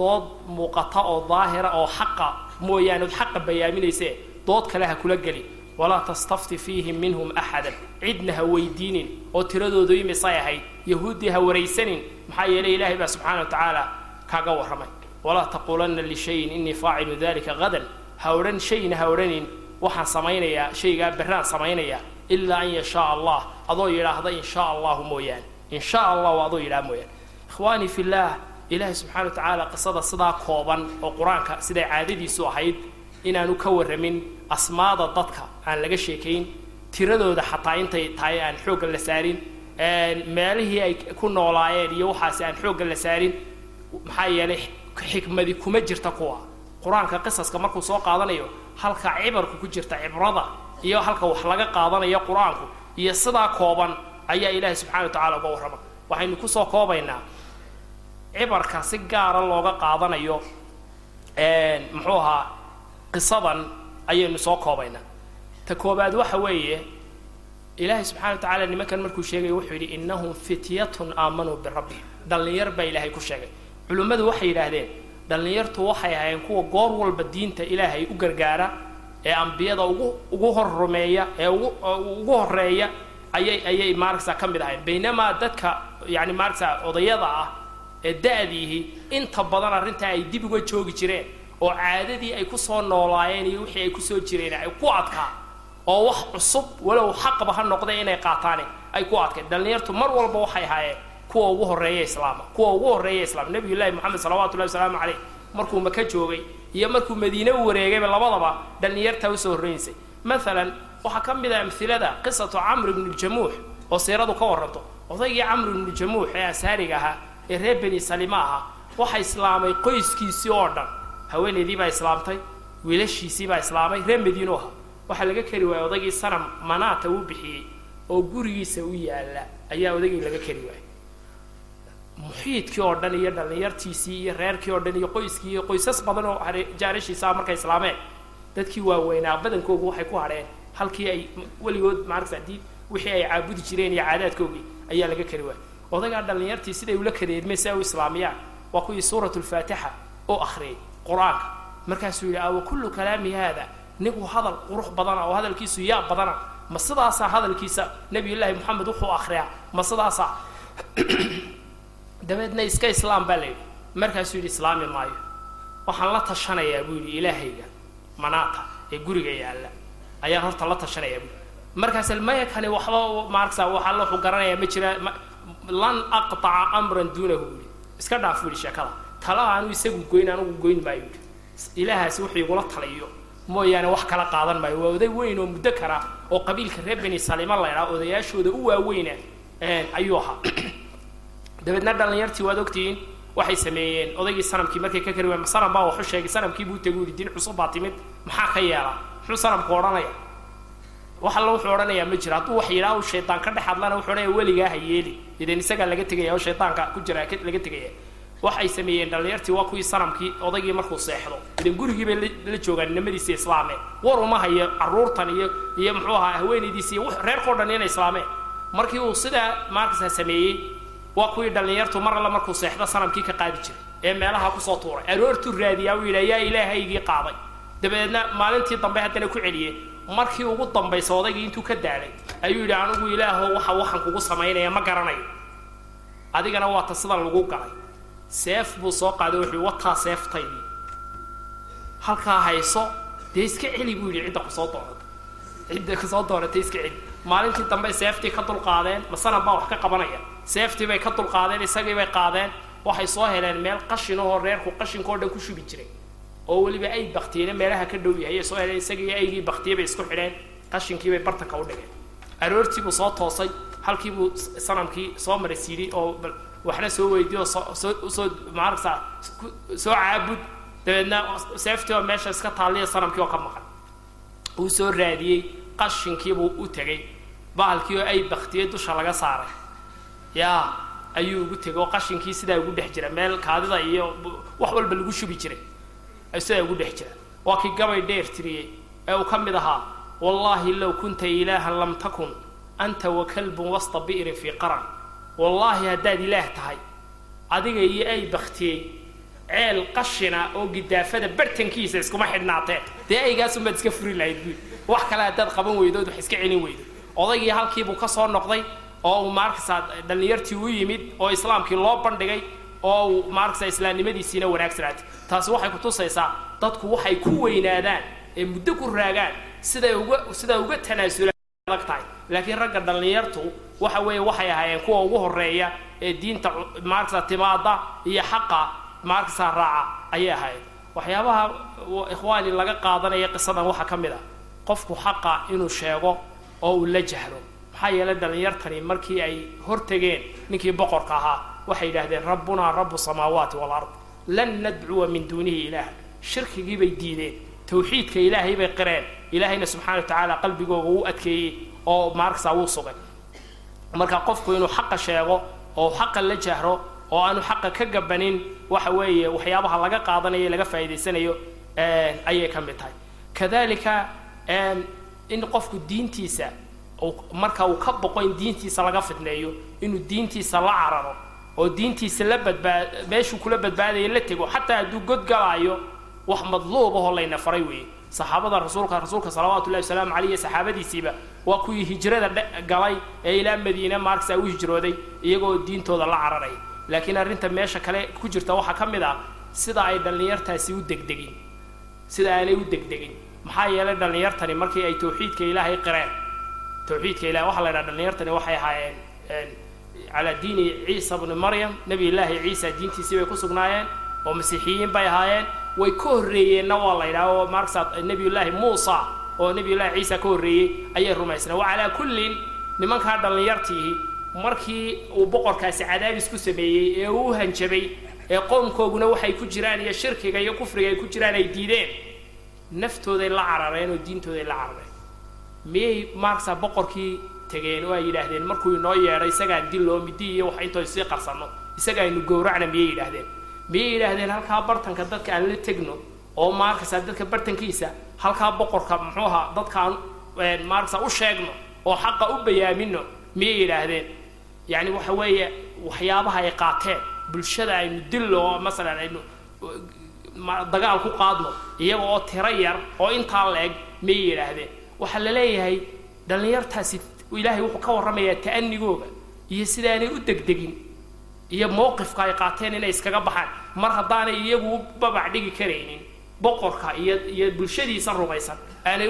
dood muuqata oo daahira oo xaqa mooyaane od xaqa bayaaminayse dood kale ha kula gelin. Walaa tastafti fiihim minhum axadan. Cidna ha weydiinin oo tiradoodu imisay ahayd yahuuddii ha waraysanin. Maxaa yeelay ilaahay baa subxaana wa tacaala kaaga warramay. Walaa taquulanna lishayin inii faacilu dalika hadan ha odhan shayna ha odhanin waxaan samaynayaa shaygaa berraan samaynayaa ilaa an yashaa allah. Adoo yidhaahda in shaa allahu mooyaane in shaa allahu adoo yidhaha mooyaane ikhwaanii fillaah ilaahay subxana wa tacaala qisada sidaa kooban oo qur'aanka siday caadadiisu ahayd inaanu ka warramin asmaada dadka aan laga sheekayn tiradooda xataa intay tahay aan xoogga la saarin meelihii ay ku noolaayeen iyo waxaasi aan xoogga la saarin maxaa yeelay xikmadi kuma jirta kuwa. Qur'aanka qisaska markuu soo qaadanayo halka cibarku ku jirta cibrada iyo halka wax laga qaadanayo qur'aanku iyo sidaa kooban ayaa ilaahay subxana wa tacala uga warrama. Waxaynu ku soo koobaynaa cibarka si gaara looga qaadanayo muxuu ahaa qisadan ayaynu soo koobaynaa. Ta koobaad waxa weeye ilaahay subxana wa tacaala nimankan markuu sheegay wuxuu yidhi innahum fityatun aamanuu birabbihim dhallinyar baa ilaahay ku sheegay. Culimmadu waxay yidhaahdeen dhallinyartu waxay ahaayeen kuwa goor walba diinta ilaahay u gargaara ee ambiyada ugu ugu hor rumeeya ee ugu horreeya ayay ayay maaragsa ka mid ahayn baynamaa dadka yani maaragsa odayada ah ee da-diihi inta badan arrintaa ay dib uga joogi jireen oo caadadii ay ku soo noolaayeen iyo wixii ay ku soo jireen ay ku adkaa oo wax cusub walow xaqba ha noqday inay qaataane ay ku adkeen dhallinyartu mar walba waxay ahaayeen kuwa ugu horreeya islaama kuwa ugu horreeya islaam nabiyullaahi moxamed salawatullahi wasalaamu caleyh markuu maka joogay iyo markuu madiine u wareegayba labadaba dhallinyartaa u soo horreynaysay maalan waxaa ka mid ah amhilada qisatu camr ibnu jamuux oo siiradu ka warranto. Odaygii camr ibnu jamuux ee asaariga ahaa ee reer beni salima ahaa waxa islaamay qoyskiisii oo dhan. Haweenaydii baa islaamtay wiilashiisii baa islaamay reer madiinu aha waxaa laga keri waayey odaygii sanam manaata uu bixiyey oo gurigiisa u yaalla ayaa odaygii laga keri waayey muxiidkii oo dhan iyo dhallinyartiisii iyo reerkii oo dhan iyo qoyskii iyo qoysas badan oo jaarashiisaa markay islaameen. Dadkii waaweynaa badankoogu waxay ku hadheen halkii ay weligood maaragta diid wixii ay caabudi jireen iyo caadaadkoogii ayaa laga keri waayey. Odaygaa dhallinyartii siday ula kareedmeen si ay u islaamiyaan waa kuwii suurat lfaatixa oo akhriyay qur'aanka. Markaasuu yidhi awa kullu kalaami haada? Nigu hadal qurux badana oo hadalkiisu yaa badana ma sidaasaa hadalkiisa nabiyullaahi moxamed wuxuu akriyaa ma sidaasaa dabeedna iska islaam baa la yidhi markaasuu yidhi islaami maayo. Waxaan la tashanayaa buu yidhi ilaahayga manaata ee guriga yaalla ayaan horta la tashanayaa buu markaas maya kani waxba maaragsa waxa wuxuu garanayaa ma jira lan aqtaca amran duunahu yidhi. Iska dhaaf buu yidhi sheekada tala aanu isagu goyn anugu goyn maayo yidhi. Ilaahaasi wuxuu igula talayo mooyaane wax kala qaadan maayo. Waa oday weyn oo muddo kara oo qabiilka reer beni salima la ydhaha odayaashooda u waaweyna ayuu ahaa dabeedna dhallinyartii waad ogtihiin waxay sameeyeen. Odaygii sanamkii markay ka kari waayeen sanam baa waxu sheegay sanamkii buu tegu yidhi diin cusub baa timid maxaa ka yeela muxuu sanamku odhanaya wax alla wuxuu odhanayaa ma jiro hadduu wax yidhaha u shaydaan ka dhex hadlana wuxuu odhanaya weligaa ha yeeli. Idan isagaa laga tegaya oo shaydaanka ku jira laga tegaya waxay sameeyeen dhallinyartii waa kuwii sanamkii odaygii markuu seexdo. Idan gurigii bay la joogaan nimadiisa islaameen war uma hayo carruurtan iyo iyo muxuu ahaa haweenaydiisa iyo reerkao dhan inay islaameen. Markii uu sidaa maarkasa sameeyey waa kuwii dhallinyartu mar alle markuu seexdo sanamkii ka qaadi jiray ee meelaha ku soo tuuray. Aroortuu raadiyaa uu yidha yaa ilaahaygii qaaday. Dabeedna maalintii dambe haddana ku celiyey markii ugu dambaysa odaygii intuu ka daalay ayuu yidhi anigu ilaaho waxa waxaan kugu samaynaya ma garanayo. Adigana waa ta sidan lagu galay. Seef buu soo qaaday wuxuu wataa seeftaydii. Halkaa hayso dee iska celi buu yidhi cidda ku soo doonata cidda ku soo doonatay iska celi. Maalintii dambe seeftii ka dulqaadeen masanan baa wax ka qabanaya seeftii bay ka dulqaadeen isagii bay qaadeen. Waxay soo heleen meel qashinahoo reerku qashinkao dhan ku shubi jiray. Oo weliba ay baktiyeen meelaha ka dhow yahay. Soo heleen isagii aygii baktiyey bay isku xidheen. Qashinkiibay bartanka u dhigeen. Aroortiibuu soo toosay. Halkiibuu sanamkii soo marasiiyey oo waxna soo weydiiy oo soo soo u soo maaragta soo caabud. Dabeedna seeftii oo meesha iska taalliya sanamkii oo ka maqan. Uu soo raadiyey. Qashinkiibuu u tegey. Bahalkii oo ay baktiyey dusha laga saaray yaa ayuu ugu tegay oo qashinkii sidaa ugu dhex jira meel kaadida iyo wax walba lagu shubi jiray sidaa ugu dhex jira. Waa kii gabay dheer tiriyey ee uu ka mid ahaa wallaahi low kunta ilaahan lam takun anta wa kalbun wasta bi'rin fii qaran. Wallaahi haddaad ilaah tahay adiga iyo ay baktiyey ceel qashina oo gidaafada bartankiisa iskuma xidhnaatee dee aygaasunbaad iska furi lahayd buy wax kale haddaad qaban weydood wax iska celin weydo odaygii halkiibuu ka soo noqday oo uu maarkaysaa dhallinyartii u yimid oo islaamkii loo bandhigay oo uu maarkaysaa islaamnimadiisiina wanaagsanaatay taasi waxay kutusaysaa dadku waxay ku weynaadaan ee muddo ku raagaan siday uga sidaa uga tanaasulaan adag tahay. Laakiin ragga dhallinyartu waxa weeye waxay ahaayeen kuwa ugu horreeya ee diinta maarkaysaa timaada iyo xaqa maarkaysaa raaca ayay ahaayeen. Waxyaabaha ikhwaani laga qaadanaya qisadan waxaa ka mid ah. Qofku xaqa inuu sheego oo uu la jahlo maxaa yeelay dhallinyartani markii ay hortegeen ninkii boqorka ahaa waxay yidhaahdeen rabbunaa rabu samaawaati walard lan nadcuwa min duunihi ilaaha. Shirkigii bay diideen tawxiidka ilaahay bay qireen ilaahayna subxana wa tacaala qalbigooga wuu adkeeyey oo maarkasa wuu sugay. Marka qofku inuu xaqa sheego oo xaqa la jahro oo aanu xaqa ka gabanin waxa weeye waxyaabaha laga qaadanayo laga faa'idaysanayo ayay ka mid tahay. Kadalika in qofku diintiisa marka uu ka boqo in diintiisa laga fidneeyo inuu diintiisa la cararo oo diintiisa la badbaad meeshuu kula badbaadaya la tego xataa hadduu godgalaayo wax madluub ahoo layna faray weeye. Saxaabada rasuulka rasuulka salawaatu llahi wasalaamu caleyh iyo saxaabadiisiiba waa kuwii hijrada galay ee ilaa madiine maarkasa u hijrooday iyagoo diintooda la cararaya laakiin arrinta meesha kale ku jirta waxaa ka mid ah sida ay dhallinyartaasi u degdegin sida aanay u degdegin. Maxaa yeelay dhallinyartani markii ay tawxiidka ilaahay qireen tawxiidka ilahay waxaa la ydhaha dhallinyartani waxay ahaayeen calaa diini ciisa bni maryam nebi illaahi ciisa diintiisii bay ku sugnaayeen oo masiixiyiin bay ahaayeen way ka horreeyeenna waa la ydhaha oo maarkasa nebiyullaahi muusa oo nebiyullahi ciisa ka horreeyey ayay rumaysneen wa calaa kullin nimankaa dhallinyartiihi markii uu boqorkaasi cadaabis ku sameeyey ee uu u hanjabay ee qoomkooguna waxay ku jiraan iyo shirkiga iyo kufriga ay ku jiraan ay diideen. Naftooday la carareen oo diintooday la carareen miyay maarkasa boqorkii tegeen? Oo ay yidhaahdeen markuu inoo yeedhay isagaan dilloo midi iyo wax intoo sii qarsanno. Isaga aynu gowracna miyay yidhaahdeen. Miyay yidhaahdeen halkaa bartanka dadka aan la tegno oo maarkasa dadka bartankiisa halkaa boqorka muxuuha dadkaan maarkasa u sheegno oo xaqa u bayaamino miyay yidhaahdeen. Yacni waxa weeye waxyaabaha ay qaateen bulshada aynu dillo oo masalan aynu dagaal ku qaadno iyaga oo tiro yar oo intaa la eg miyay yidhaahdeen waxaa la leeyahay dhallinyartaasi ilaahay wuxuu ka warramayaa ta'anigooga iyo sidaanay u degdegin iyo mowqifka ay qaateen inay iskaga baxaan. Mar haddaanay iyagu u babac dhigi karaynin boqorka iyo iyo bulshadiisa rumaysan aanay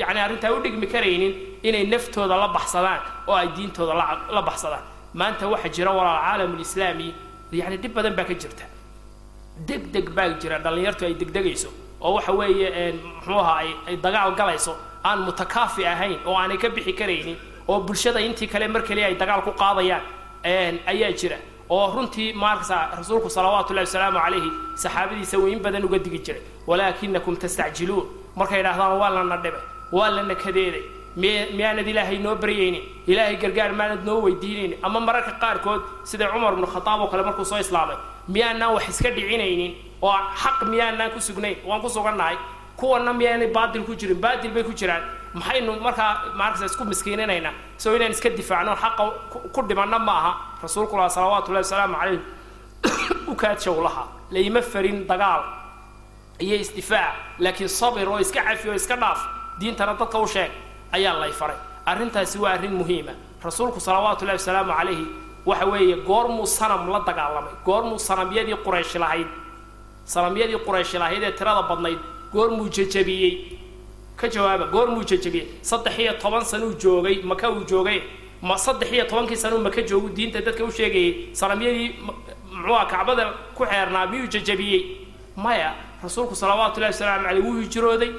yani arrintaa u dhigmi karaynin inay naftooda la baxsadaan oo ay diintooda la la baxsadaan. Maanta waxaa jira walaal caalamulislaami yani dhib badan baa ka jirta. Deg deg baa jira dhallinyartu ay degdegayso oo waxa weeye muxuu ahaa ay dagaal galayso aan mutakaafi ahayn oo aanay ka bixi karaynin oo bulshada intii kale mar kaliya ay dagaal ku qaadayaan ayaa jira. Oo runtii maarkasa rasuulku salawaatu ullahi wasalaamu calayhi saxaabadiisa weyn badan uga digi jiray. Walaakinakum tastacjiluun. Markay idhahdaan waa lana dhibe waa lana kadeeday miy miyaanad ilaahay noo baryaynin? Ilaahay gargaar maanad noo weydiinaynin ama mararka qaarkood sida cumar ibnu khataab oo kale markuu soo islaamay miyaanaan wax iska dhicinaynin oo xaq miyaanaan ku sugnayn waan ku sugannahay kuwana miyaanay baadil ku jirin baadil bay ku jiraan. Maxaynu markaa maarkasa isku miskiininaynaa soo inaan iska difaacno xaqa ku dhimanna ma aha. Rasuulkulah salawaatu ullahi wasalaamu calayh u kaadshow lahaa layma farin dagaal. Iyo isdifaac laakiin sabir oo iska cafi oo iska dhaaf diintana dadka u sheeg ayaa lay faray. Arrintaasi waa arrin muhiima. Rasuulku salawaatu ullahi wasalaamu calayhi waxa weeye goormuu sanam la dagaalamay. Goormuu sanamyadii quraysh lahayd sanamyadii quraysh lahayd ee tirada badnayd goormuu jajabiyey? Ka jawaaba goormuu jajabiyey? Saddex iyo toban sanuu joogay maka uu joogay. Ma saddex iyo tobankii sanuu maka joogu diinta dadka u sheegayay sanamyadii muxuuha kacbada ku xeernaa miyuu jajabiyey? Maya rasuulku salawaatu ullahi wasalaamu caleyh wuu hijrooday.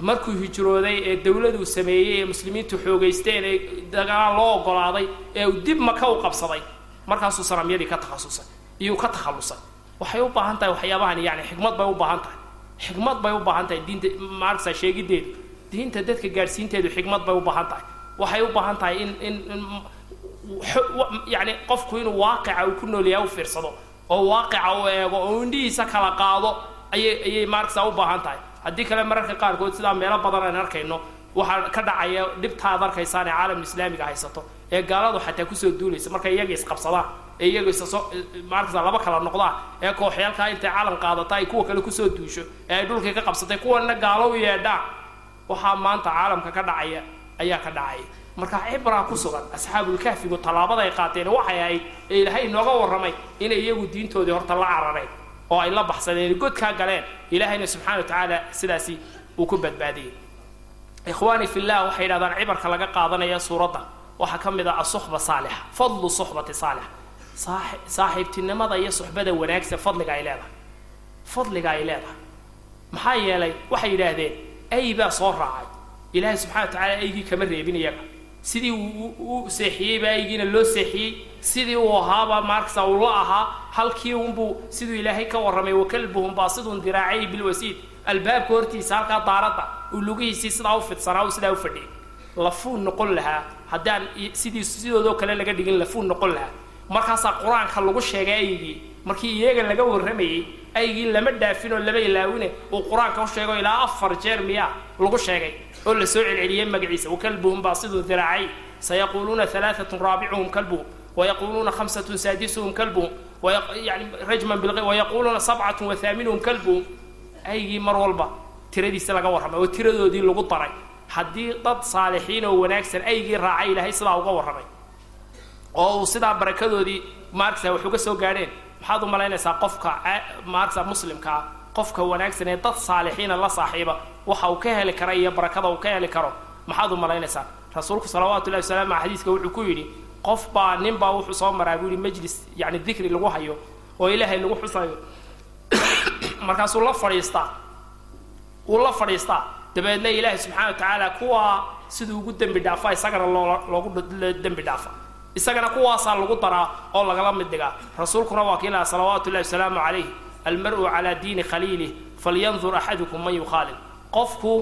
Markuu hijrooday ee dawladuu sameeyey ee muslimiintu xoogaysteen ee dagaal loo ogolaaday ee dib maka u qabsaday markaasuu sanamyadii ka takhasusay iyuu ka takhallusay waxay u baahan tahay waxyaabahan yani xikmad bay u baahan tahay. Xikmad bay u baahan tahay diinta maaragta sheegideedu diinta dadka gaadhsiinteedu xikmad bay u baahan tahay. Waxay u baahan tahay in in yani qofku inuu waaqica uu ku noolyahay u fiirsado oo waaqica u eego oo indhihiisa kala qaado ayay ayay maaragta u baahan tahay. Haddii kale mararka qaarkood sidaa meelo badan aan arkayno waxaa ka dhacaya dhibta ad arkaysaan ee caalam islaamiga haysato ee gaaladu xataa ku soo duulaysa markay iyaga isqabsadaan ee iyaga isaso maaragta laba kala noqdaan ee kooxyaalkaa intay calan qaadata ay kuwa kale ku soo duusho ee ay dhulkii ka qabsatay kuwana gaalo u yeedhaan waxaa maanta caalamka ka dhacaya ayaa ka dhacaya. Marka cibraa ku sugan asxaabulkahfigu tallaabada ay qaateen waxay ahayd ee ilaahay inooga warramay inay iyagu diintoodii horta la carareen oo ay la baxsadeen godkaa galeen ilaahayna subxana wa tacaala sidaasi uu ku badbaadiyey. Ikhwaani fillah waxay yidhahdaan cibarka laga qaadanaya suuradda waxaa ka mid ah asuxba saalixa fadlu suxbati saalixa saaxiibtinimada iyo suxbada wanaagsan fadliga ay leedahay. Fadliga ay leedahay. Maxaa yeelay waxay yidhaahdeen ay baa soo raacay. Ilaahay subxana wa tacaala aygii kama reebin iyaga. Sidii u seexiyeyba aygiina loo seexiyey. Sidii uu ahaaba maarkasa uu la ahaa. Halkii unbuu siduu ilaahay ka warramay wakalbuhum baasidun diraacay bilwasiid. Albaabka hortiisa halkaa daaradda uu lugihiisii sidaa u fidsanaa uu sidaa u fadhiyay lafuu noqon lahaa haddaan sidii sidoodoo kale laga dhigin lafuu noqon lahaa markaasaa qur'aanka lagu sheegay aygii. Markii iyaga laga warramayey aygii lama dhaafin oo lama ilaawine uu qur'aanka u sheego ilaa afar jeer miyaa lagu sheegay oo la soo celceliyey magaciisa. Wakalbuhum baa siduu diraacay. Sayaquuluuna alaaatun raabicuhum kalbuhum wayaquuluuna hamsatun saadisuhum kalbuhum yani rajman wayaquuluuna sabcatun wahaaminuhum kalbuhum aygii mar walba tiradiisi laga warramay oo tiradoodii lagu daray. Haddii dad saalixiin oo wanaagsan aygii raacay ilahay sidaa uga warramay oo sidaa barakadoodii maaragta wuxuu ka soo gaadheen. Maxaad u malaynaysaa qofka maaragta muslimkaa qofka wanaagsan ee dad saalixiina la saaxiiba waxa uu ka heli kara iyo barakada uu ka heli karo. Maxaad u malaynaysaa? Rasuulku salawaatu llahi wasalaamu xadiiska wuxuu ku yidhi qof baa nin baa wuxuu soo maraa buu yihi majlis yani dikri lagu hayo oo ilaahay lagu xusayo. Markaasuu la fadhiistaa. Wuu la fadhiistaa. Dabeedna ilaahay subxana wa tacaala kuwaa siduu ugu dembi dhaafa isagana loo loogu dembi dhaafa isagana kuwaasaa lagu daraa oo lagala mid dhigaa. Rasuulkuna waa kiilaha salawaatu llahi wasalaamu calayh almar-u calaa diini khaliilih falyandur axadukum man yukhaalil. Qofku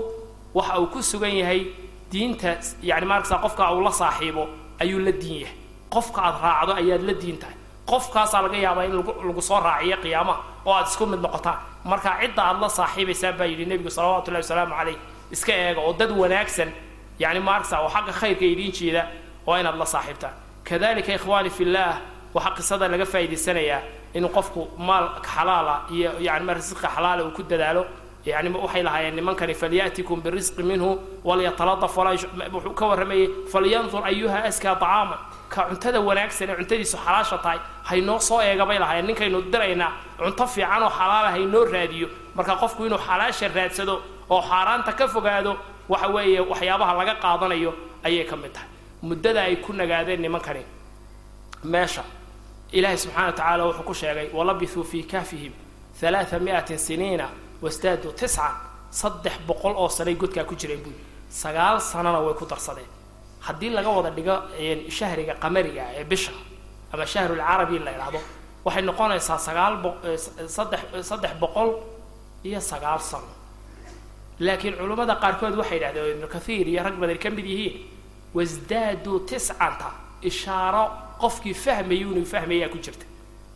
waxa uu ku sugan yahay diinta yani maarkasa qofka uu la saaxiibo ayuu la diin yahay. Qofka aad raacdo ayaad la diin tahay. Qofkaasaa laga yaabaa in lagu soo raaciyo qiyaamaha oo aad isku mid noqotaan. Marka cidda aad la saaxiibaysaan baa yidhi nebigu salawatu llahi wasalaamu calayh iska eega oo dad wanaagsan yani maarkasa oo xagga khayrka idiin jeeda waa inaad la saaxiibtaan kadalika ikhwaani fillaah waxaa qisada laga faa'idaysanayaa inuu qofku maal xalaala iyo yani ma risqa xalaala uu ku dadaalo. Yani waxay lahaayeen nimankani falyatikum birisqi minhu walyataladaf wuxuu ka warramayey falyandur ayuha askaa طacaama ka cuntada wanaagsan ee cuntadiisu xalaasha tahay haynoo soo eega bay lahaayeen. Ninkaynu diraynaa cunto fiican oo xalaala haynoo raadiyo. Marka qofku inuu xalaasha raadsado oo xaaraanta ka fogaado waxa weeye waxyaabaha laga qaadanayo ayay ka mid tahay muddada ay ku nagaadeen nimankani meesha ilaahay subxana wa tacaala wuxuu ku sheegay walabithuu fii kahfihim alaaa miatin siniina wasdaaduu tiscan saddex boqol oo sanay godkaa ku jireen buui sagaal sanana way ku darsadeen. Haddii laga wada dhigo shahriga qamariga ee bisha ama shahrulcarabi la idhaahdo waxay noqonaysaa sagaal bosaddex saddex boqol iyo sagaal sano. Laakiin culummada qaarkood waxay yidhahdeen ibnu kathiir iyo rag badan ka mid yihiin wasdaaduu tiscanta ishaaro qofkii fahmayu inuu fahmayaa ku jirta.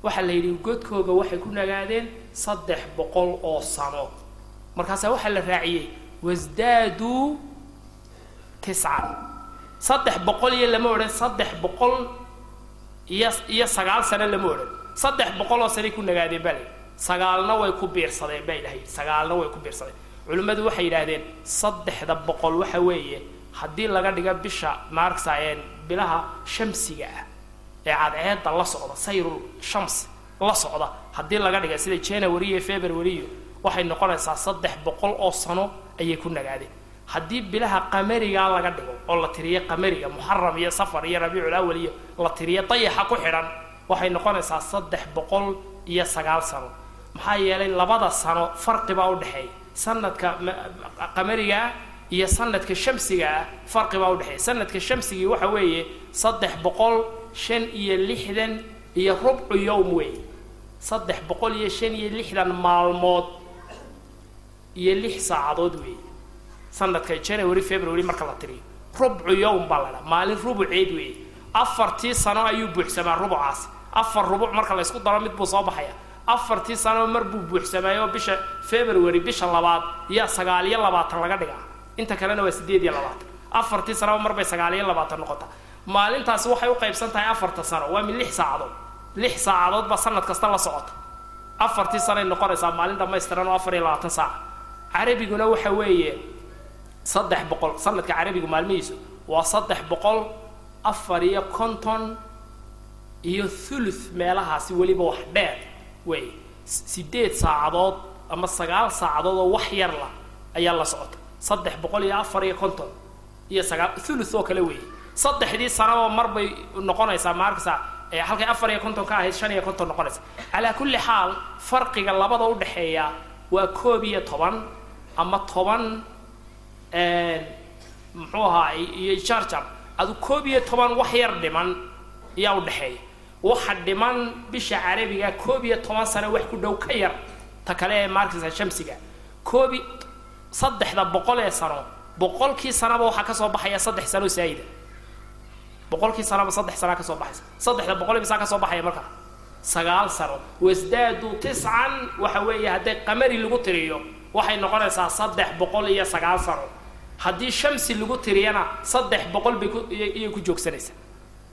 Waxaa la yidhi godkooga waxay ku nagaadeen saddex boqol oo sano. Markaasaa waxaa la raaciyey wasdaaduu tiscan saddex boqol iyo lama odhan saddex boqol iyo iyo sagaal sano lama odhan. Saddex boqol oo sanay ku nagaadeen baa layidhi sagaalna way ku biirsadeen baa ilahay sagaalna way ku biirsadeen. Culimmadu waxay yidhaahdeen saddexda boqol waxa weeye haddii laga dhigo bisha maarksa ee bilaha shamsiga ah ee cadceedda la socda sayrul shams la socda haddii laga dhiga sida january iyo february waxay noqonaysaa saddex boqol oo sano ayay ku nagaadeen haddii bilaha qamarigaa laga dhigo oo la tiriyo qamariga muxaram iyo safar iyo rabiicul awal iyo la tiriyo dayaxa ku xidhan waxay noqonaysaa saddex boqol iyo sagaal sano. Maxaa yeelay labada sano farqibaa udhexeeya sanadka qamarigaa iyo sanadka shamsigaa farqi baa udhexeeya sanadka shamsigii waxa weeye saddex boqol shan iyo lixdan iyo rubcu yowm weeye. Saddex boqol iyo shan iyo lixdan maalmood iyo lix saacadood weeye. Sanadka january february marka la tiriyo. Rubcu yowm baa la dhaha maalin rubuceed weeye. Afartii sano ayuu buuxsamaa rubucaasi afar rubuc marka laysku daro mid buu soo baxaya. Afartii sano mar buu buuxsamaayo bisha february bisha labaad yaa sagaal iyo labaatan laga dhigaa inta kalena waa sideed iyo labaatan. Afartii sanoba mar bay sagaal iyo labaatan noqotaa maalintaasi waxay u qaybsan tahay afarta sano. Waa mid lix saacadood. Lix saacadood baa sanad kasta la socota afartii sanoay noqonaysaa maalin dhamaystiran oo afar iyo labaatan saaca carabiguna waxa weeye saddex boqol. Sanadka carabigu maalmihiisu waa saddex boqol afar iyo konton iyo thuluth meelahaasi weliba wax dheer wey sideed saacadood ama sagaal saacadood oo wax yar la ayaa la socota saddex boqol iyo afar iyo konton iyo sagaal thuluth oo kale weeye saddexdii sanaba mar bay noqonaysaa maarkasa halkay afar iyo konton ka ahayd shan iyo konton noqonaysa calaa kulli xaal farqiga labada udhexeeya waa koob iyo toban ama toban muxuu ahaa iyo jarjar adu koob iyo toban wax yar dhiman ayaa udhexeeya waxa dhiman bisha carabiga koob iyo toban sano wax ku dhow ka yar ta kale ee maarkasa shamsiga. Koobi saddexda boqol ee sano boqolkii sanaba waxaa ka soo baxaya saddex sano saayida boqolkii sanaba saddex sanaa ka soo baxaysa. Saddexda boqol bisaa ka soo baxaya marka? Sagaal sano. Wasdaadu tiscan waxa weeye hadday qamari lagu tiriyo waxay noqonaysaa saddex boqol iyo sagaal sano. Haddii shamsi lagu tiriyana saddex boqol bay iyay ku joogsanaysaa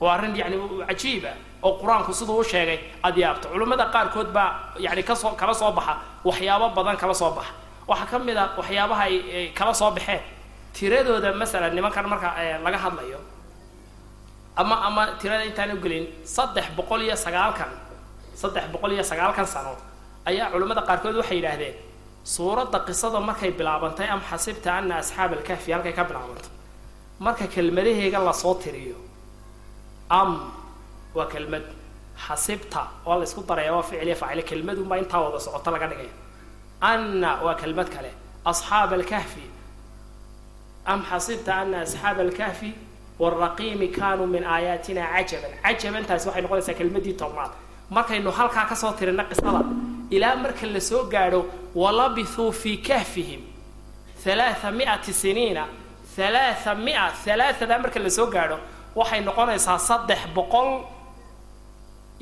waa arrin yani cajiiba oo qur'aanku siduu u sheegay aad culimmada qaarkood baa yani ka soo kala soo baxa waxyaabo badan kala soo baxa waxaa ka mid a waxyaabaha ay kala soo baxeen. Tiradooda masalan nimankan marka laga hadlayo ama ama tirada intaan ugelin saddex boqol iyo sagaalkan saddex boqol iyo sagaalkan sano ayaa culimmada qaarkood waxay yidhaahdeen suuradda qisada markay bilaabantay am xasibta ana asxaab alkahfi halkay ka bilaabantay. Marka kelmadaheega la soo tiriyo am waa kelmad xasibta waa la isku daraya waa ficiliya faacile kelmadunbaa intaa wada socoto laga dhigaya anna waa kelmad kale asxaab alkahfi am xasibta ana asxaab alkahfi waraqiimi kaanuu min aayaatina cajaban cajabantaasi waxay noqonaysaa kelmadii tobnaad markaynu halkaa ka soo tirina qisada ilaa marka la soo gaadho walabithuu fii kahfihim halaaa miati siniina halaaa mia halaaada marka la soo gaadho waxay noqonaysaa saddex boqol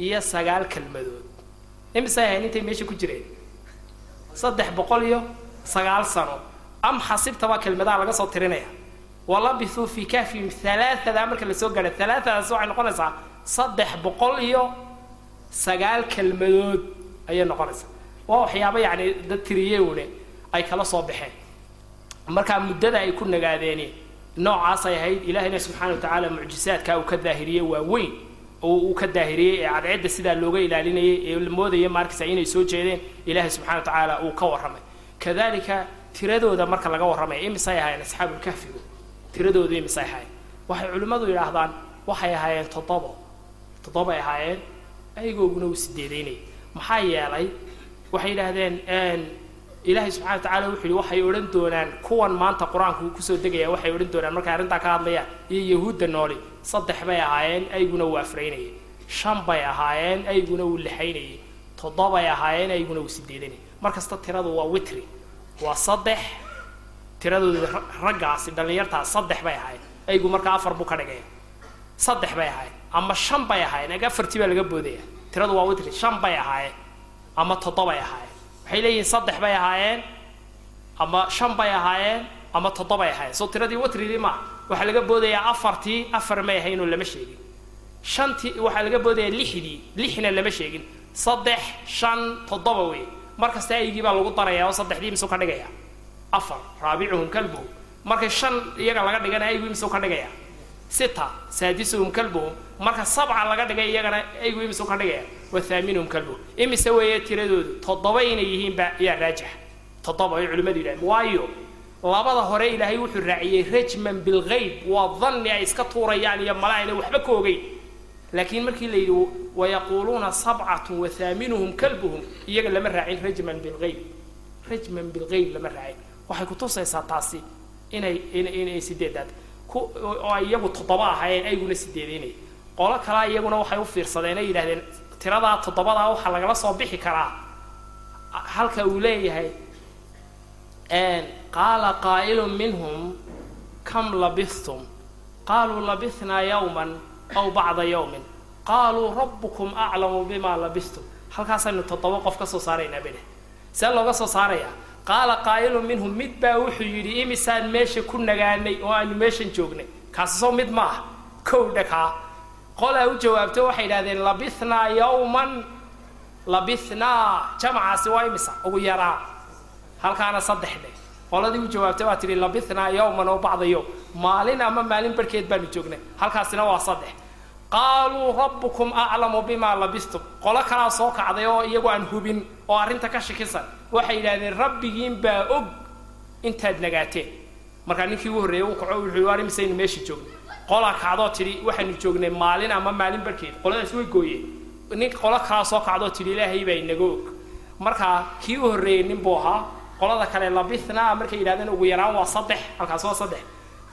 iyo sagaal kelmadood imisay ahayn intay meesha ku jireen saddex boqol iyo sagaal sano. Am xasibtabaa kelmadaha laga soo tirinaya. Walabithuu fii kahfihim halaaada marka la soo gaadho halaaadaasi waxay noqonaysaa saddex boqol iyo sagaal kelmadood ayay noqonaysaa. Waa waxyaaba yacni dad tiriyewne ay kala soo baxeen. Markaa muddada ay ku nagaadeeni noocaasay ahayd ilaahayna subxaana wa tacaala mucjisaadkaa uu ka daahiriyey waa weyn oo uu ka daahiriyey ee cadceedda sidaa looga ilaalinayay ee la moodaya markasa inay soo jeedeen ilaahay subxana wa tacaala uu ka warramay. Kadalika tiradooda marka laga warramaya imisay ahaayeen asxaabulkahfigu tiradoodu imisay ahaayeen. Waxay culimmadu yidhaahdaan waxay ahaayeen toddobo. Toddobay ahaayeen ayagooguna uu sideedaynayay maxaa yeelay waxay yidhaahdeen ilaahay subxana wa tacala wuxu yihi waxay odhan doonaan kuwan maanta qur'aanku ku soo degaya waxay odhan doonaan. Markay arrintaa ka hadlayaan iyo yahuudda nooli saddex bay ahaayeen ayguna uu afraynayay. Shan bay ahaayeen ayguna uu lixaynayay toddobay ahaayeen ayguna uu sideedanayay mar kasta tiradu waa witri. Waa saddex. Tiradooda raggaasi dhallinyartaas saddex bay ahaayeen. Aygu markaa afar buu ka dhigaya saddex bay ahaayeen. Ama shan bay ahaayeen. Ag afartii baa laga boodaya. Tiradu waa witri. Shan bay ahaayeen. Ama toddobay ahaayeen. Waxay leeyihiin saddex bay ahaayeen. Ama shan bay ahaayeen. Ama toddobay ahaayeen. Soo tiradii watridii maaha waxaa laga boodayaa afartii afar may ahaynoo lama sheegin. Shantii waxaa laga boodayaa lixdii lixna lama sheegin. Saddex shan toddoba wey mar kasta aygii baa lagu darayaa oo saddexdii misuu ka dhigaya? Afar. Raabicuhum kalbuhum. Markay shan iyaga laga dhigana aygii misuu ka dhigaya? Sita. Saadisuhum kalbuhum. Marka sabca laga dhigay iyagana aygii misuu ka dhigaya? Wa kalbuhum. Imise weeye tiradoodu toddoba inay yihiinba yaa raajix. Toddoba ay culimmadu yidhahdeen. Waayo labada hore ilaahay wuxuu raaciyey rajman bilgayb waa danni ay iska tuurayaan iyo mala ayna waxba ka ogeyn laakiin markii la yidhi wayaquuluuna sabcatun wa haaminuhum kalbuhum. Iyaga lama raacin rajman bilgayb rajman bilgeyb lama raacin. Waxay kutusaysaa taasi inay inay sideedaad. Oo iyagu toddoba ahaayeen ayguna sideedaynay. Qolo kalea iyaguna waxay u fiirsadeen ay yidhahdeen tiradaa toddobadaa waxaa lagala soo bixi karaa. Halka uu leeyahay qaala qaa'ilun minhum kam labistum qaaluu labithnaa yawman aw bacda yawmin. Qaaluu rabbukum aclamu bima labistum halkaasaynu toddoba qof ka soo saaraynaa bidhe see looga soo saarayaa qaala qaa'ilun minhum mid baa wuxuu yidhi imisaan meesha ku nagaanay oo aanu meeshan joognay. Kaasi soo mid ma ah kow dhakaa. Qolaa u jawaabto waxay yidhahdeen labithnaa yawman labithnaa jamacaasi waa imisa ugu yaraa halkaana saddex dhe qoladii u jawaabtay waa tidhi labithnaa yawman oo bacda yowm maalin ama maalin barhkeed baanu joognay. Halkaasina waa saddex. Qaaluu rabbukum aclamu bima labistum qolo kalaa soo kacday oo iyagu aan hubin oo arrinta ka shakisan waxay yidhahdeen rabbigiin baa og intaad nagaateen. Markaa ninkii ugu horreeyey uu kaco wuxuu war imisaynu meesha joognay qolaa kacdoo tidhi waxaanu joognay maalin ama maalin barhkeed qoladaas way gooyeen. Nin qolo kalaa soo kacdoo tidhi ilaahay baa inaga og. Markaa kii u horreeyey nin buu ahaa qolada kale labithnaa markay yidhahdeen ugu yaraan waa saddex. Halkaas waa saddex.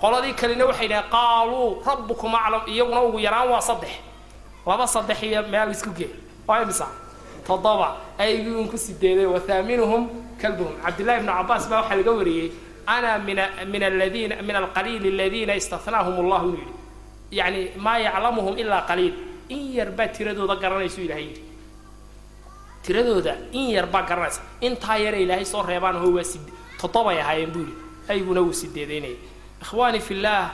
Qoladii kalena waxay yidhahdeen qaaluu rabbukum aclam. Iyaguna ugu yaraan waa saddex. Laba saddex iyo meel isku gee. Waa imisa? Toddoba. Aygii un ku sideeday wathaaminuhum kalbuhum. Cabdillahi ibnu cabaas baa waxaa laga wariyey ana min min aladiina min alqaliili aladiina istahnaahum allahu inuu yidhi. Yani maa yaclamuhum ilaa qaliil. In yar baa tiradooda garanaysu ilahay yidhi tiradooda in yar baa garanaysa intaa yare ilaahay soo reebaan ho waa sid toddobay ahaayeen buu yidhi ayguna wuu sideedaynayay ikhwaani fillaah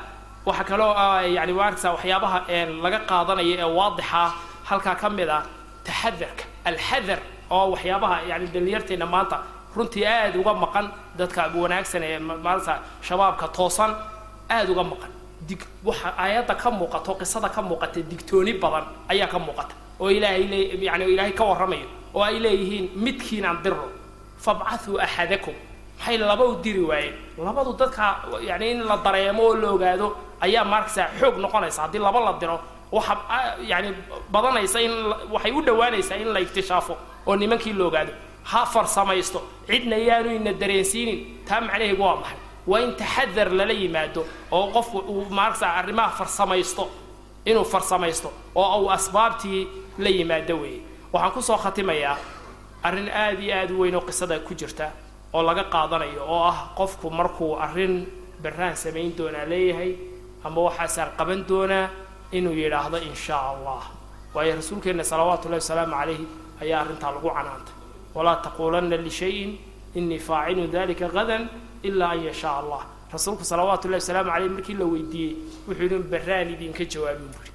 waxaa kaloo yani maaragta waxyaabaha laga qaadanayo ee waadixa halkaa ka mid ah taxadarka alxadar oo waxyaabaha yani dhalinyarteena maanta runtii aada uga maqan dadka wanaagsan ee maarata shabaabka toosan aada uga maqan. Dig waxa aayadda ka muuqato qisada ka muuqata digtooni badan ayaa ka muuqata. Oo ilaahay le yani ilaahay ka warramayo oo ay leeyihiin midkiin aan diro fabcathuu axadakum. Maxay laba u diri waayeen labadu dadka yani in la dareemo oo la ogaado ayaa maarkasa xoog noqonaysa. Haddii laba la diro waxa yani badanaysa in waxay u dhawaanaysaa in la iktishaafo oo nimankii la ogaado. Ha farsamaysto. Cidna yaanu ina dareensiinin. Taa macnaheegu waa maxay? Waa in taxadar lala yimaado oo qofku uu maarkasa arrimaha farsamaysto inuu farsamaysto oo uu asbaabtii la yimaado weeye waxaan ku soo khatimayaa arrin aada iyo aada u weyn oo qisada ku jirta oo laga qaadanayo oo ah qofku markuu arrin barraan samayn doonaa leeyahay ama waxaasaan qaban doonaa inuu yidhaahdo in shaa allah. Waayo rasuulkeenna salawaatu ullahi wasalaamu calayhi ayaa arrintaa lagu canaantay. Walaa taquulanna lishayin inii faacilun dalika gadan ilaa an yashaa allah. Rasuulku salawaatu ullahi wasalaamu caleyh markii la weydiiyey wuxuu yidhi barraan idinka jawaabin buuri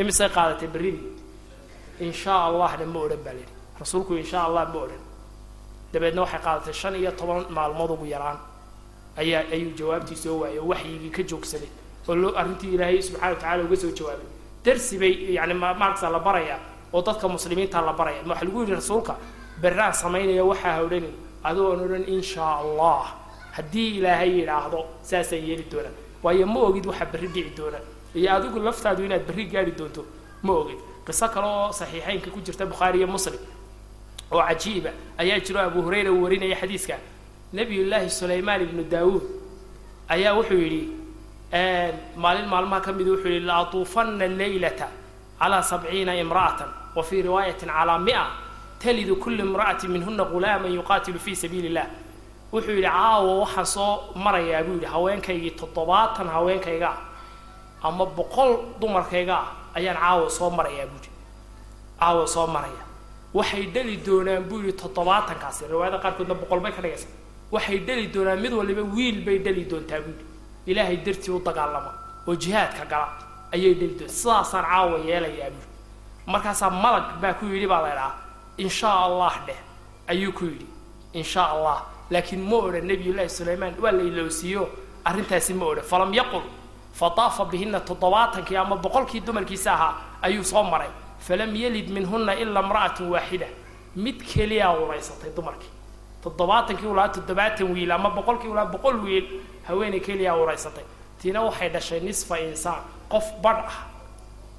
imisay qaadatay berridii in shaa allahna ma odhan baa layidhi rasuulku in shaa allah ma odhan. Dabeedna waxay qaadatay shan iyo toban maalmood ugu yaraan. Ayaa ayuu jawaabtii soo waayay oo waxyigii ka joogsaday oo loo arrintii ilaahay subxana wa tacala uga soo jawaabay. Darsi bay yani maarkasa la baraya oo dadka muslimiinta la baraya. Waxaa lagu yidhi rasuulka berraan samaynaya waxaa ha odhanin adoon odhan in shaa allah haddii ilaahay yidhaahdo saasaan yeeli doonaa waayo ma ogid waxaa berri dhici doona iyo adigu laftaadu inaad berri gaari doonto ma ogid qiso kale oo saxiixeynka ku jirta bukhaari iyo muslim. Oo cajiiba. Ayaa jiro abu hurayra uu warinaya xadiiska. Nabiyullaahi sulaymaan ibnu daawuud ayaa wuxuu yidhi maalin maalmaha ka mida wuxuu yihi laatuufanna leylata calaa sabciina imra'atan wa fii riwaayatin calaa mia talidu kullu imra'atin minhuna ghulaaman yuqaatilu fii sabiili illah wuxuu yidhi caawa waxaan soo marayaa buu yidhi haweenkaygii toddobaatan haweenkayga ah ama boqol dumarkayga ah ayaan caawa soo marayaa buu yidhi. Caawa soo maraya. Waxay dhali doonaan buu yidhi toddobaatankaasi riwaayada qaarkoodna boqol bay ka dhigaysa waxay dhali doonaan mid waliba wiil bay dhali doontaa buu yidhi. Ilaahay dartii u dagaalama oo jihaadka gala ayay dhali doontaa. Sidaasaan caawa yeelayaa buu yidhi. Markaasaa malag baa ku yidhi baa la idhaha in shaa allah dheh ayuu ku yidhi. In shaa allah laakiin ma odhan nabiyullaahi sulaymaan waa la iloosiiyo arrintaasi ma odhan falam yaqul fataafa bihina toddobaatankii ama boqolkii dumarkiisa ahaa ayuu soo maray falam yalid minhuna ilaa imra'atun waaxida mid keliyaa ulaysatay dumarkii toddobaatankii ulaa toddobaatan wiil ama boqolkii ulaa boqol wiil haweeney keliyaa ulaysatay tiina waxay dhashay nisfa insaan qof badh ah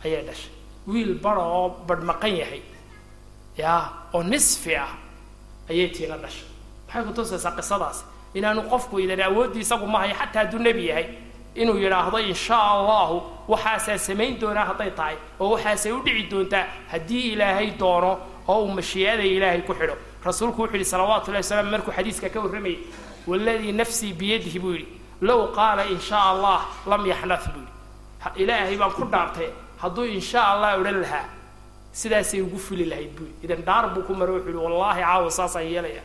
ayay dhashay wiil badha oo badh maqan yahay yaa oo nisfi ah ayay tiina dhashay maxay kutusaysaa qisadaasi inaanu qofku idan awooddii isagu ma hayo xataa hadduu nebi yahay inuu yidhaahdo insha allahu waxaasaa samayn doonaa hadday tahay oo waxaasay u dhici doontaa haddii ilaahay doono oo uu mashii'ada ilaahay ku xidho. Rasuulku wuxuu yidhi salawaatu llahi wasalam markuu xadiiska ka warramayay waladii nafsii biyadihi buu yidhi low qaala in shaa allah lam yaxnad buu yidhi. Ilaahay baan ku dhaartay hadduu insha allah odhan lahaa sidaasay ugu fuli lahayd buu yidhi. Idan dhaar buu ku maray wuxuu yidhi wallaahi caawa saasaan yeelaya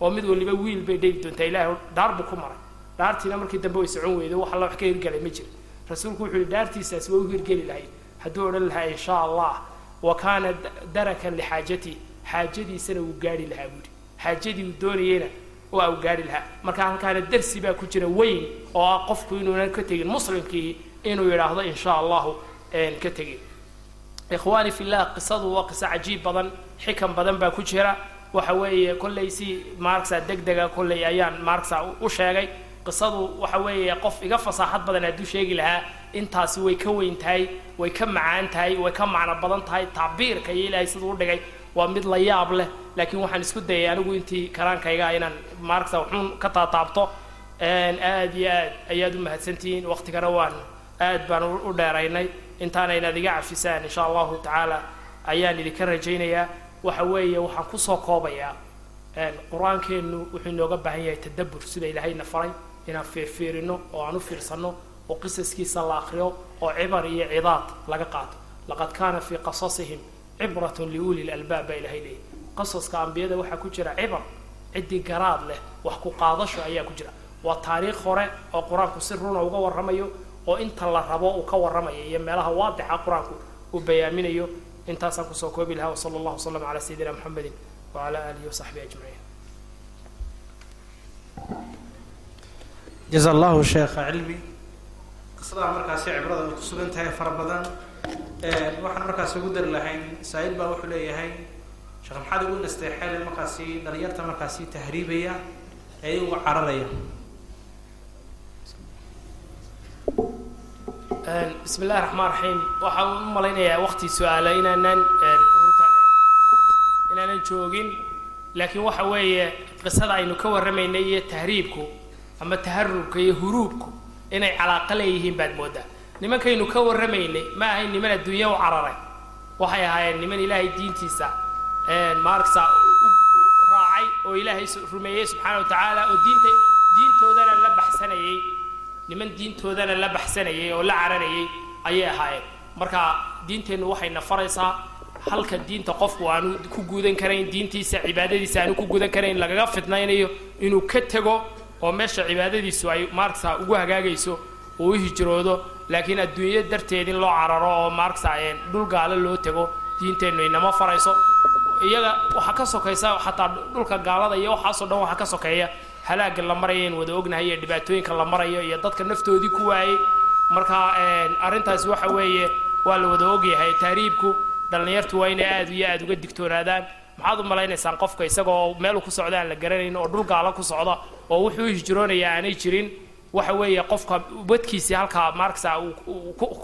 oo mid waliba wiil bay dhegi doontaa ilahay dhaar buu ku maray dhaartiina markii dambe way socon weyday wax alla wax ka hirgelay ma jiro rasuulku wuxuu yihi dhaartiisaas way u hirgeli lahayd hadduu odhan lahaa in shaa allah wa kaana darakan lixaajatii xaajadiisana wuu gaari lahaa buuhi xaajadii uu doonayeyna waa uu gaari lahaa. Marka halkaana darsi baa ku jira weyn oo ah qofku inuunan ka tegin muslimkii inuu yidhaahdo in sha allahu ka tegin. Ikhwaani fillah qisadu waa qiso cajiib badan xikan badan baa ku jira. Waxa weeye kollay si maaragsa deg dega kollay ayaan maaragsa u sheegay qisadu waxa weeye qof iga fasaaxad badan hadduu sheegi lahaa intaasi way ka weyn tahay way ka macaan tahay way ka macno badan tahay tacbiirka iyo ilaahay siduu u dhigay waa mid la yaab leh. Laakiin waxaan isku dayay anigu intii karaankayga inaan maaragta wuxuun ka taataabto aad iyo aad ayaad u mahadsantihiin. Waqtigana waan aad baan u dheeraynay. Intaana inaad cafisaan insha allahu tacaala ayaan idinka rajaynayaa. Waxa weeye waxaan ku soo koobayaa qur'aankeennu wuxuu inooga baahan yahay tadabbur sida ilaahayna faray inaan fiirfiirino oo aan u fiirsanno oo qisaskiisa la akriyo oo cibar iyo cidaad laga qaato. Laqad kaana fii qasasihim cibratun liuli lalbaab baa ilahay leeyahy qasaska ambiyada waxaa ku jira cibar ciddii garaad leh wax ku qaadasho ayaa ku jira. Waa taariikh hore oo qur'aanku si runa uga warramayo oo inta la rabo uu ka warramayo iyo meelaha waadixa qur'aanku uu bayaaminayo intaasaan ku soo koobi lahaa wsala allahu wasalam calaa sayidina muxamedin wacala aalihi wasaxbihi ajmaciin jaza allahu sheekha cilmi. Qisadaa markaasi cibrada ay ku sugan tahay fara badan. Waxaan markaasi ugu dari lahayn saa-il baa wuxuu leeyahay sheekh maxaad ugu nastay xeel markaasi dhalinyarta markaasi tahriibaya ee iyagu cararaya. Bismi illahi raxmaan raxiim waxaan u malaynayaa waqti su'aala inaanan runta inaanan joogin. Laakiin waxa weeye qisada aynu ka warramaynay iyo tahriibku ama taharubka iyo huruubku inay calaaqa leeyihiin baad moodaa. Nimankaynu ka warramaynay ma ahayn niman adduunya u cararay. Waxay ahaayeen niman ilaahay diintiisa maaragsa raacay oo ilaahay rumeeyey subxaana wa tacaala oo diinta diintoodana la baxsanayey. Niman diintoodana la baxsanayay oo la cararayay ayay ahaayeen. Marka diinteennu waxayna faraysaa halka diinta qofku aanu ku guudan karayn diintiisa cibaadadiisa aanu ku gudan karayn lagaga fidnaynayo inuu ka tego oo meesha cibaadadiisu ay maaragsa ugu hagaagayso uu u hijroodo laakiin adduunyo darteed in loo cararo oo maaragsa dhul gaalo loo tego diinteennu inama farayso. Iyaga waxaa ka sokaysa xataa dhulka gaalada iyo waxaasoo dhan waxaa ka sokeeya halaaga la maraya in wada ognahay iyo dhibaatooyinka la marayo iyo dadka naftoodii ku waayey. Marka arrintaasi waxa weeye waa la wada ogyahay tahriibku dhallinyartu waa inay aad iyo aad uga digtoonaadaan maxaad u malaynaysaan qofka isagoo meelu ku socda aan la garanayn oo dhul gaalo ku socda oo wuxuu hijroonaya aanay jirin. Waxa weeye qofka badkiisii halkaa maaragsa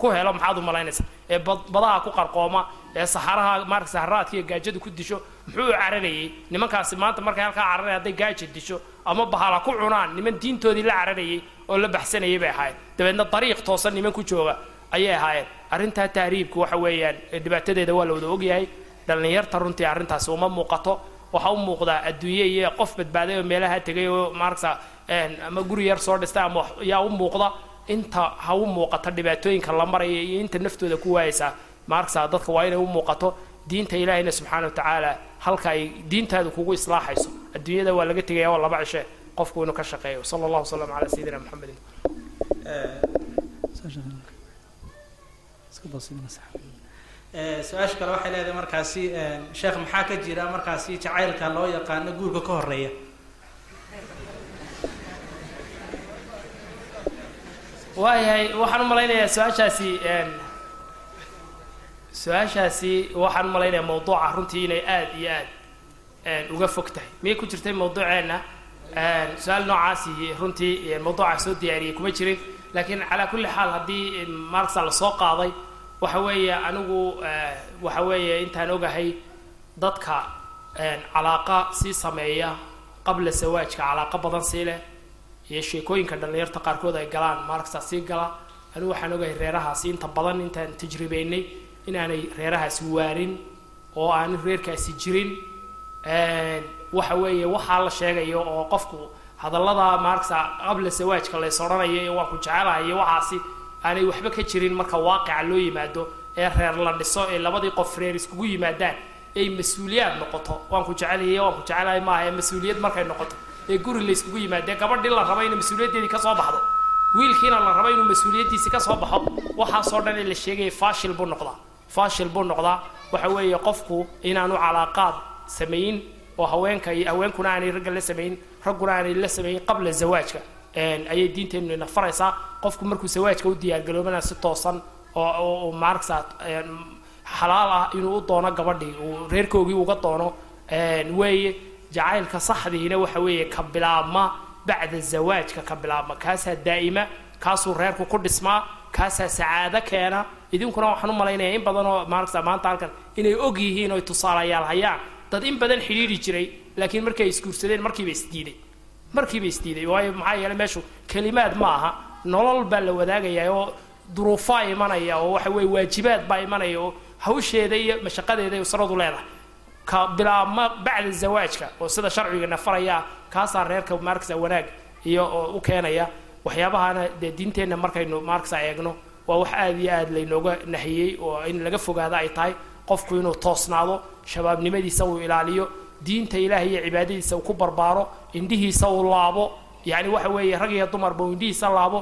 ku helo maxaad u malaynaysaa? Ee badaha ku qarqooma ee saxaraha maaragsa haraadka iyo gaajada ku disho muxuu u cararayey nimankaasi maanta markay halkaa cararaya hadday gaaja disho ama bahala ku cunaan niman diintoodii la cararayay oo la baxsanayay bay ahaayeen. Dabeedna dariiq toosan niman ku jooga ayay ahaayeen. Arrintaa tahriibku waxa weeyaan dhibaatadeeda waa la wada ogyahay dhallinyarta runtii arrintaasi uma muuqato. Waxaa u muuqdaa adduunye iyo qof badbaaday oo meelaha tegay oo maaragsa ama guri yar soo dhistay ama yaa u muuqda. Inta ha u muuqato dhibaatooyinka la maraya iyo inta naftooda ku waayaysaa maaragsa dadka waa inay u muuqato. Diinta ilaahayna subxaana wa tacaala halka ay diintaadu kugu islaaxayso adduunyada waa laga tegaya waa laba cishe qofku inuu ka shaqeeyo. Sala allahu wasalam calaa sayidina maxamedin su'aasha kale waxay leedahay markaasi sheekh maxaa ka jira markaasi jacaylka loo yaqaano guurka ka horreeya waayahay waxaan u malaynayaa su'aashaasi su'aashaasi waxaan u malaynayaa mawduuca runtii inay aad iyo aad uga fog tahay. Miyay ku jirtay mawduuceenna su'aal noocaasi runtii mawduuca soo diyaariyay kuma jirin. Laakiin calaa kulli xaal haddii marksa la soo qaaday waxa weeye anigu waxa weeye intaan ogahay dadka calaaqa sii sameeya qabla sawaajka calaaqa badan sii leh iyo sheekooyinka dhallinyarta qaarkood ay galaan maaragtaa sii gala. Anigu waxaan ogahay reerahaasi inta badan intaan tajribeynay inaanay reerahaasi waarin oo aanu reerkaasi jirin. Waxa weeye waxaa la sheegayo oo qofku hadallada maaragta qabla sawaajka lays odhanayo iyo waan ku jecelahay iyo waxaasi aanay waxba ka jirin marka waaqica loo yimaado ee reer la dhiso ee labadii qof reer iskugu yimaadaan ay mas'uuliyaad noqoto. Waan ku jecelahay waan ku jecelahay maaha ee mas'uuliyad markay noqoto. Ee guri la yskugu yimaadee gabadhii la raba inay mas'uuliyaddeedii ka soo baxdo. Wiilkiina la raba inuu mas'uuliyaddiisi ka soo baxo waxaasoo dhan ee la sheegaya fashil buu noqdaa. Fashil buu noqdaa. Waxa weeye qofku inaanu calaaqaad samayn oo haweenka iyo haweenkuna aanay ragga la samayn ragguna aanay la samayn qabla zawaajka ayay diinteennu ina faraysaa qofku markuu zawaajka u diyaargaroobana si toosan oo maaragta xalaal ah inuu u doono gabadhii uu reerkoogii uga doono. Weeye jacaylka saxdiina waxa weeye ka bilaabma bacda zawaajka ka bilaabma. Kaasaa daa'ima kaasuu reerku ku dhismaa kaasaa sacaado keena. Idinkuna waxaan u malaynayaa in badan oo maaragta maanta halkan inay og yihiin oy tusaalayaal hayaan. Dad in badan xidhiidhi jiray laakiin markay isguursadeen markiiba isdiiday markiiba isdiiday waayo maxaa yeeley meeshu kelimaad ma aha. Nolol baa la wadaagayaa oo duruufaa imanaya oo waxa weeye waajibaad baa imanaya oo hawsheeda iyo mashaqadeeda usradu leedahay. Ka bilaabma bacda zawaajka oo sida sharcigana faraya kaasaa reerka maaragta wanaag iyo u keenaya waxyaabahana dee diinteenna markaynu maaragta eegno waa wax aada iyo aada laynooga nahiyey oo in laga fogaado ay tahay qofku inuu toosnaado shabaabnimadiisa uu ilaaliyo diinta ilaahay iyo cibaadadiisa uu ku barbaaro indhihiisa uu laabo yacni waxa weeye rag iyo dumarba uu indhihiisa laabo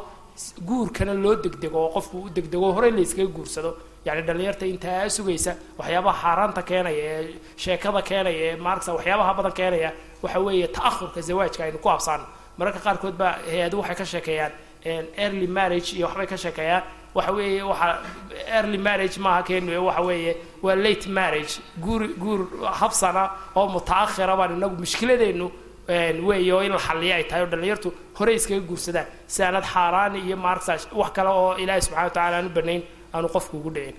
guurkana loo degdego oo qofku u degdego horey layskaga guursado. Yani dhallinyarta intaa sugaysa waxyaabaha xaaraanta keenaya ee sheekada keenaya ee maaragta waxyaabaha badan keenaya waxa weeye ta'ahurka zawaajka aynu ku habsaano mararka qaarkood baa hay'adu waxay ka sheekeeyaan early marriage iyo waxbay ka sheekeeyaan waxa weeye waxa early marriage maaha keenu waxa weeye waa late marriage. Guur guur habsana oo mutaakhira baan inagu mushkiladeennu weeye oo in la xalliya ay tahay oo dhallinyartu horey iskaga guursadaan. Si aanad xaaraan iyo maaragta wax kale oo ilaahay subxana wa tacala aan u banayn aanu qofku ugu dhicin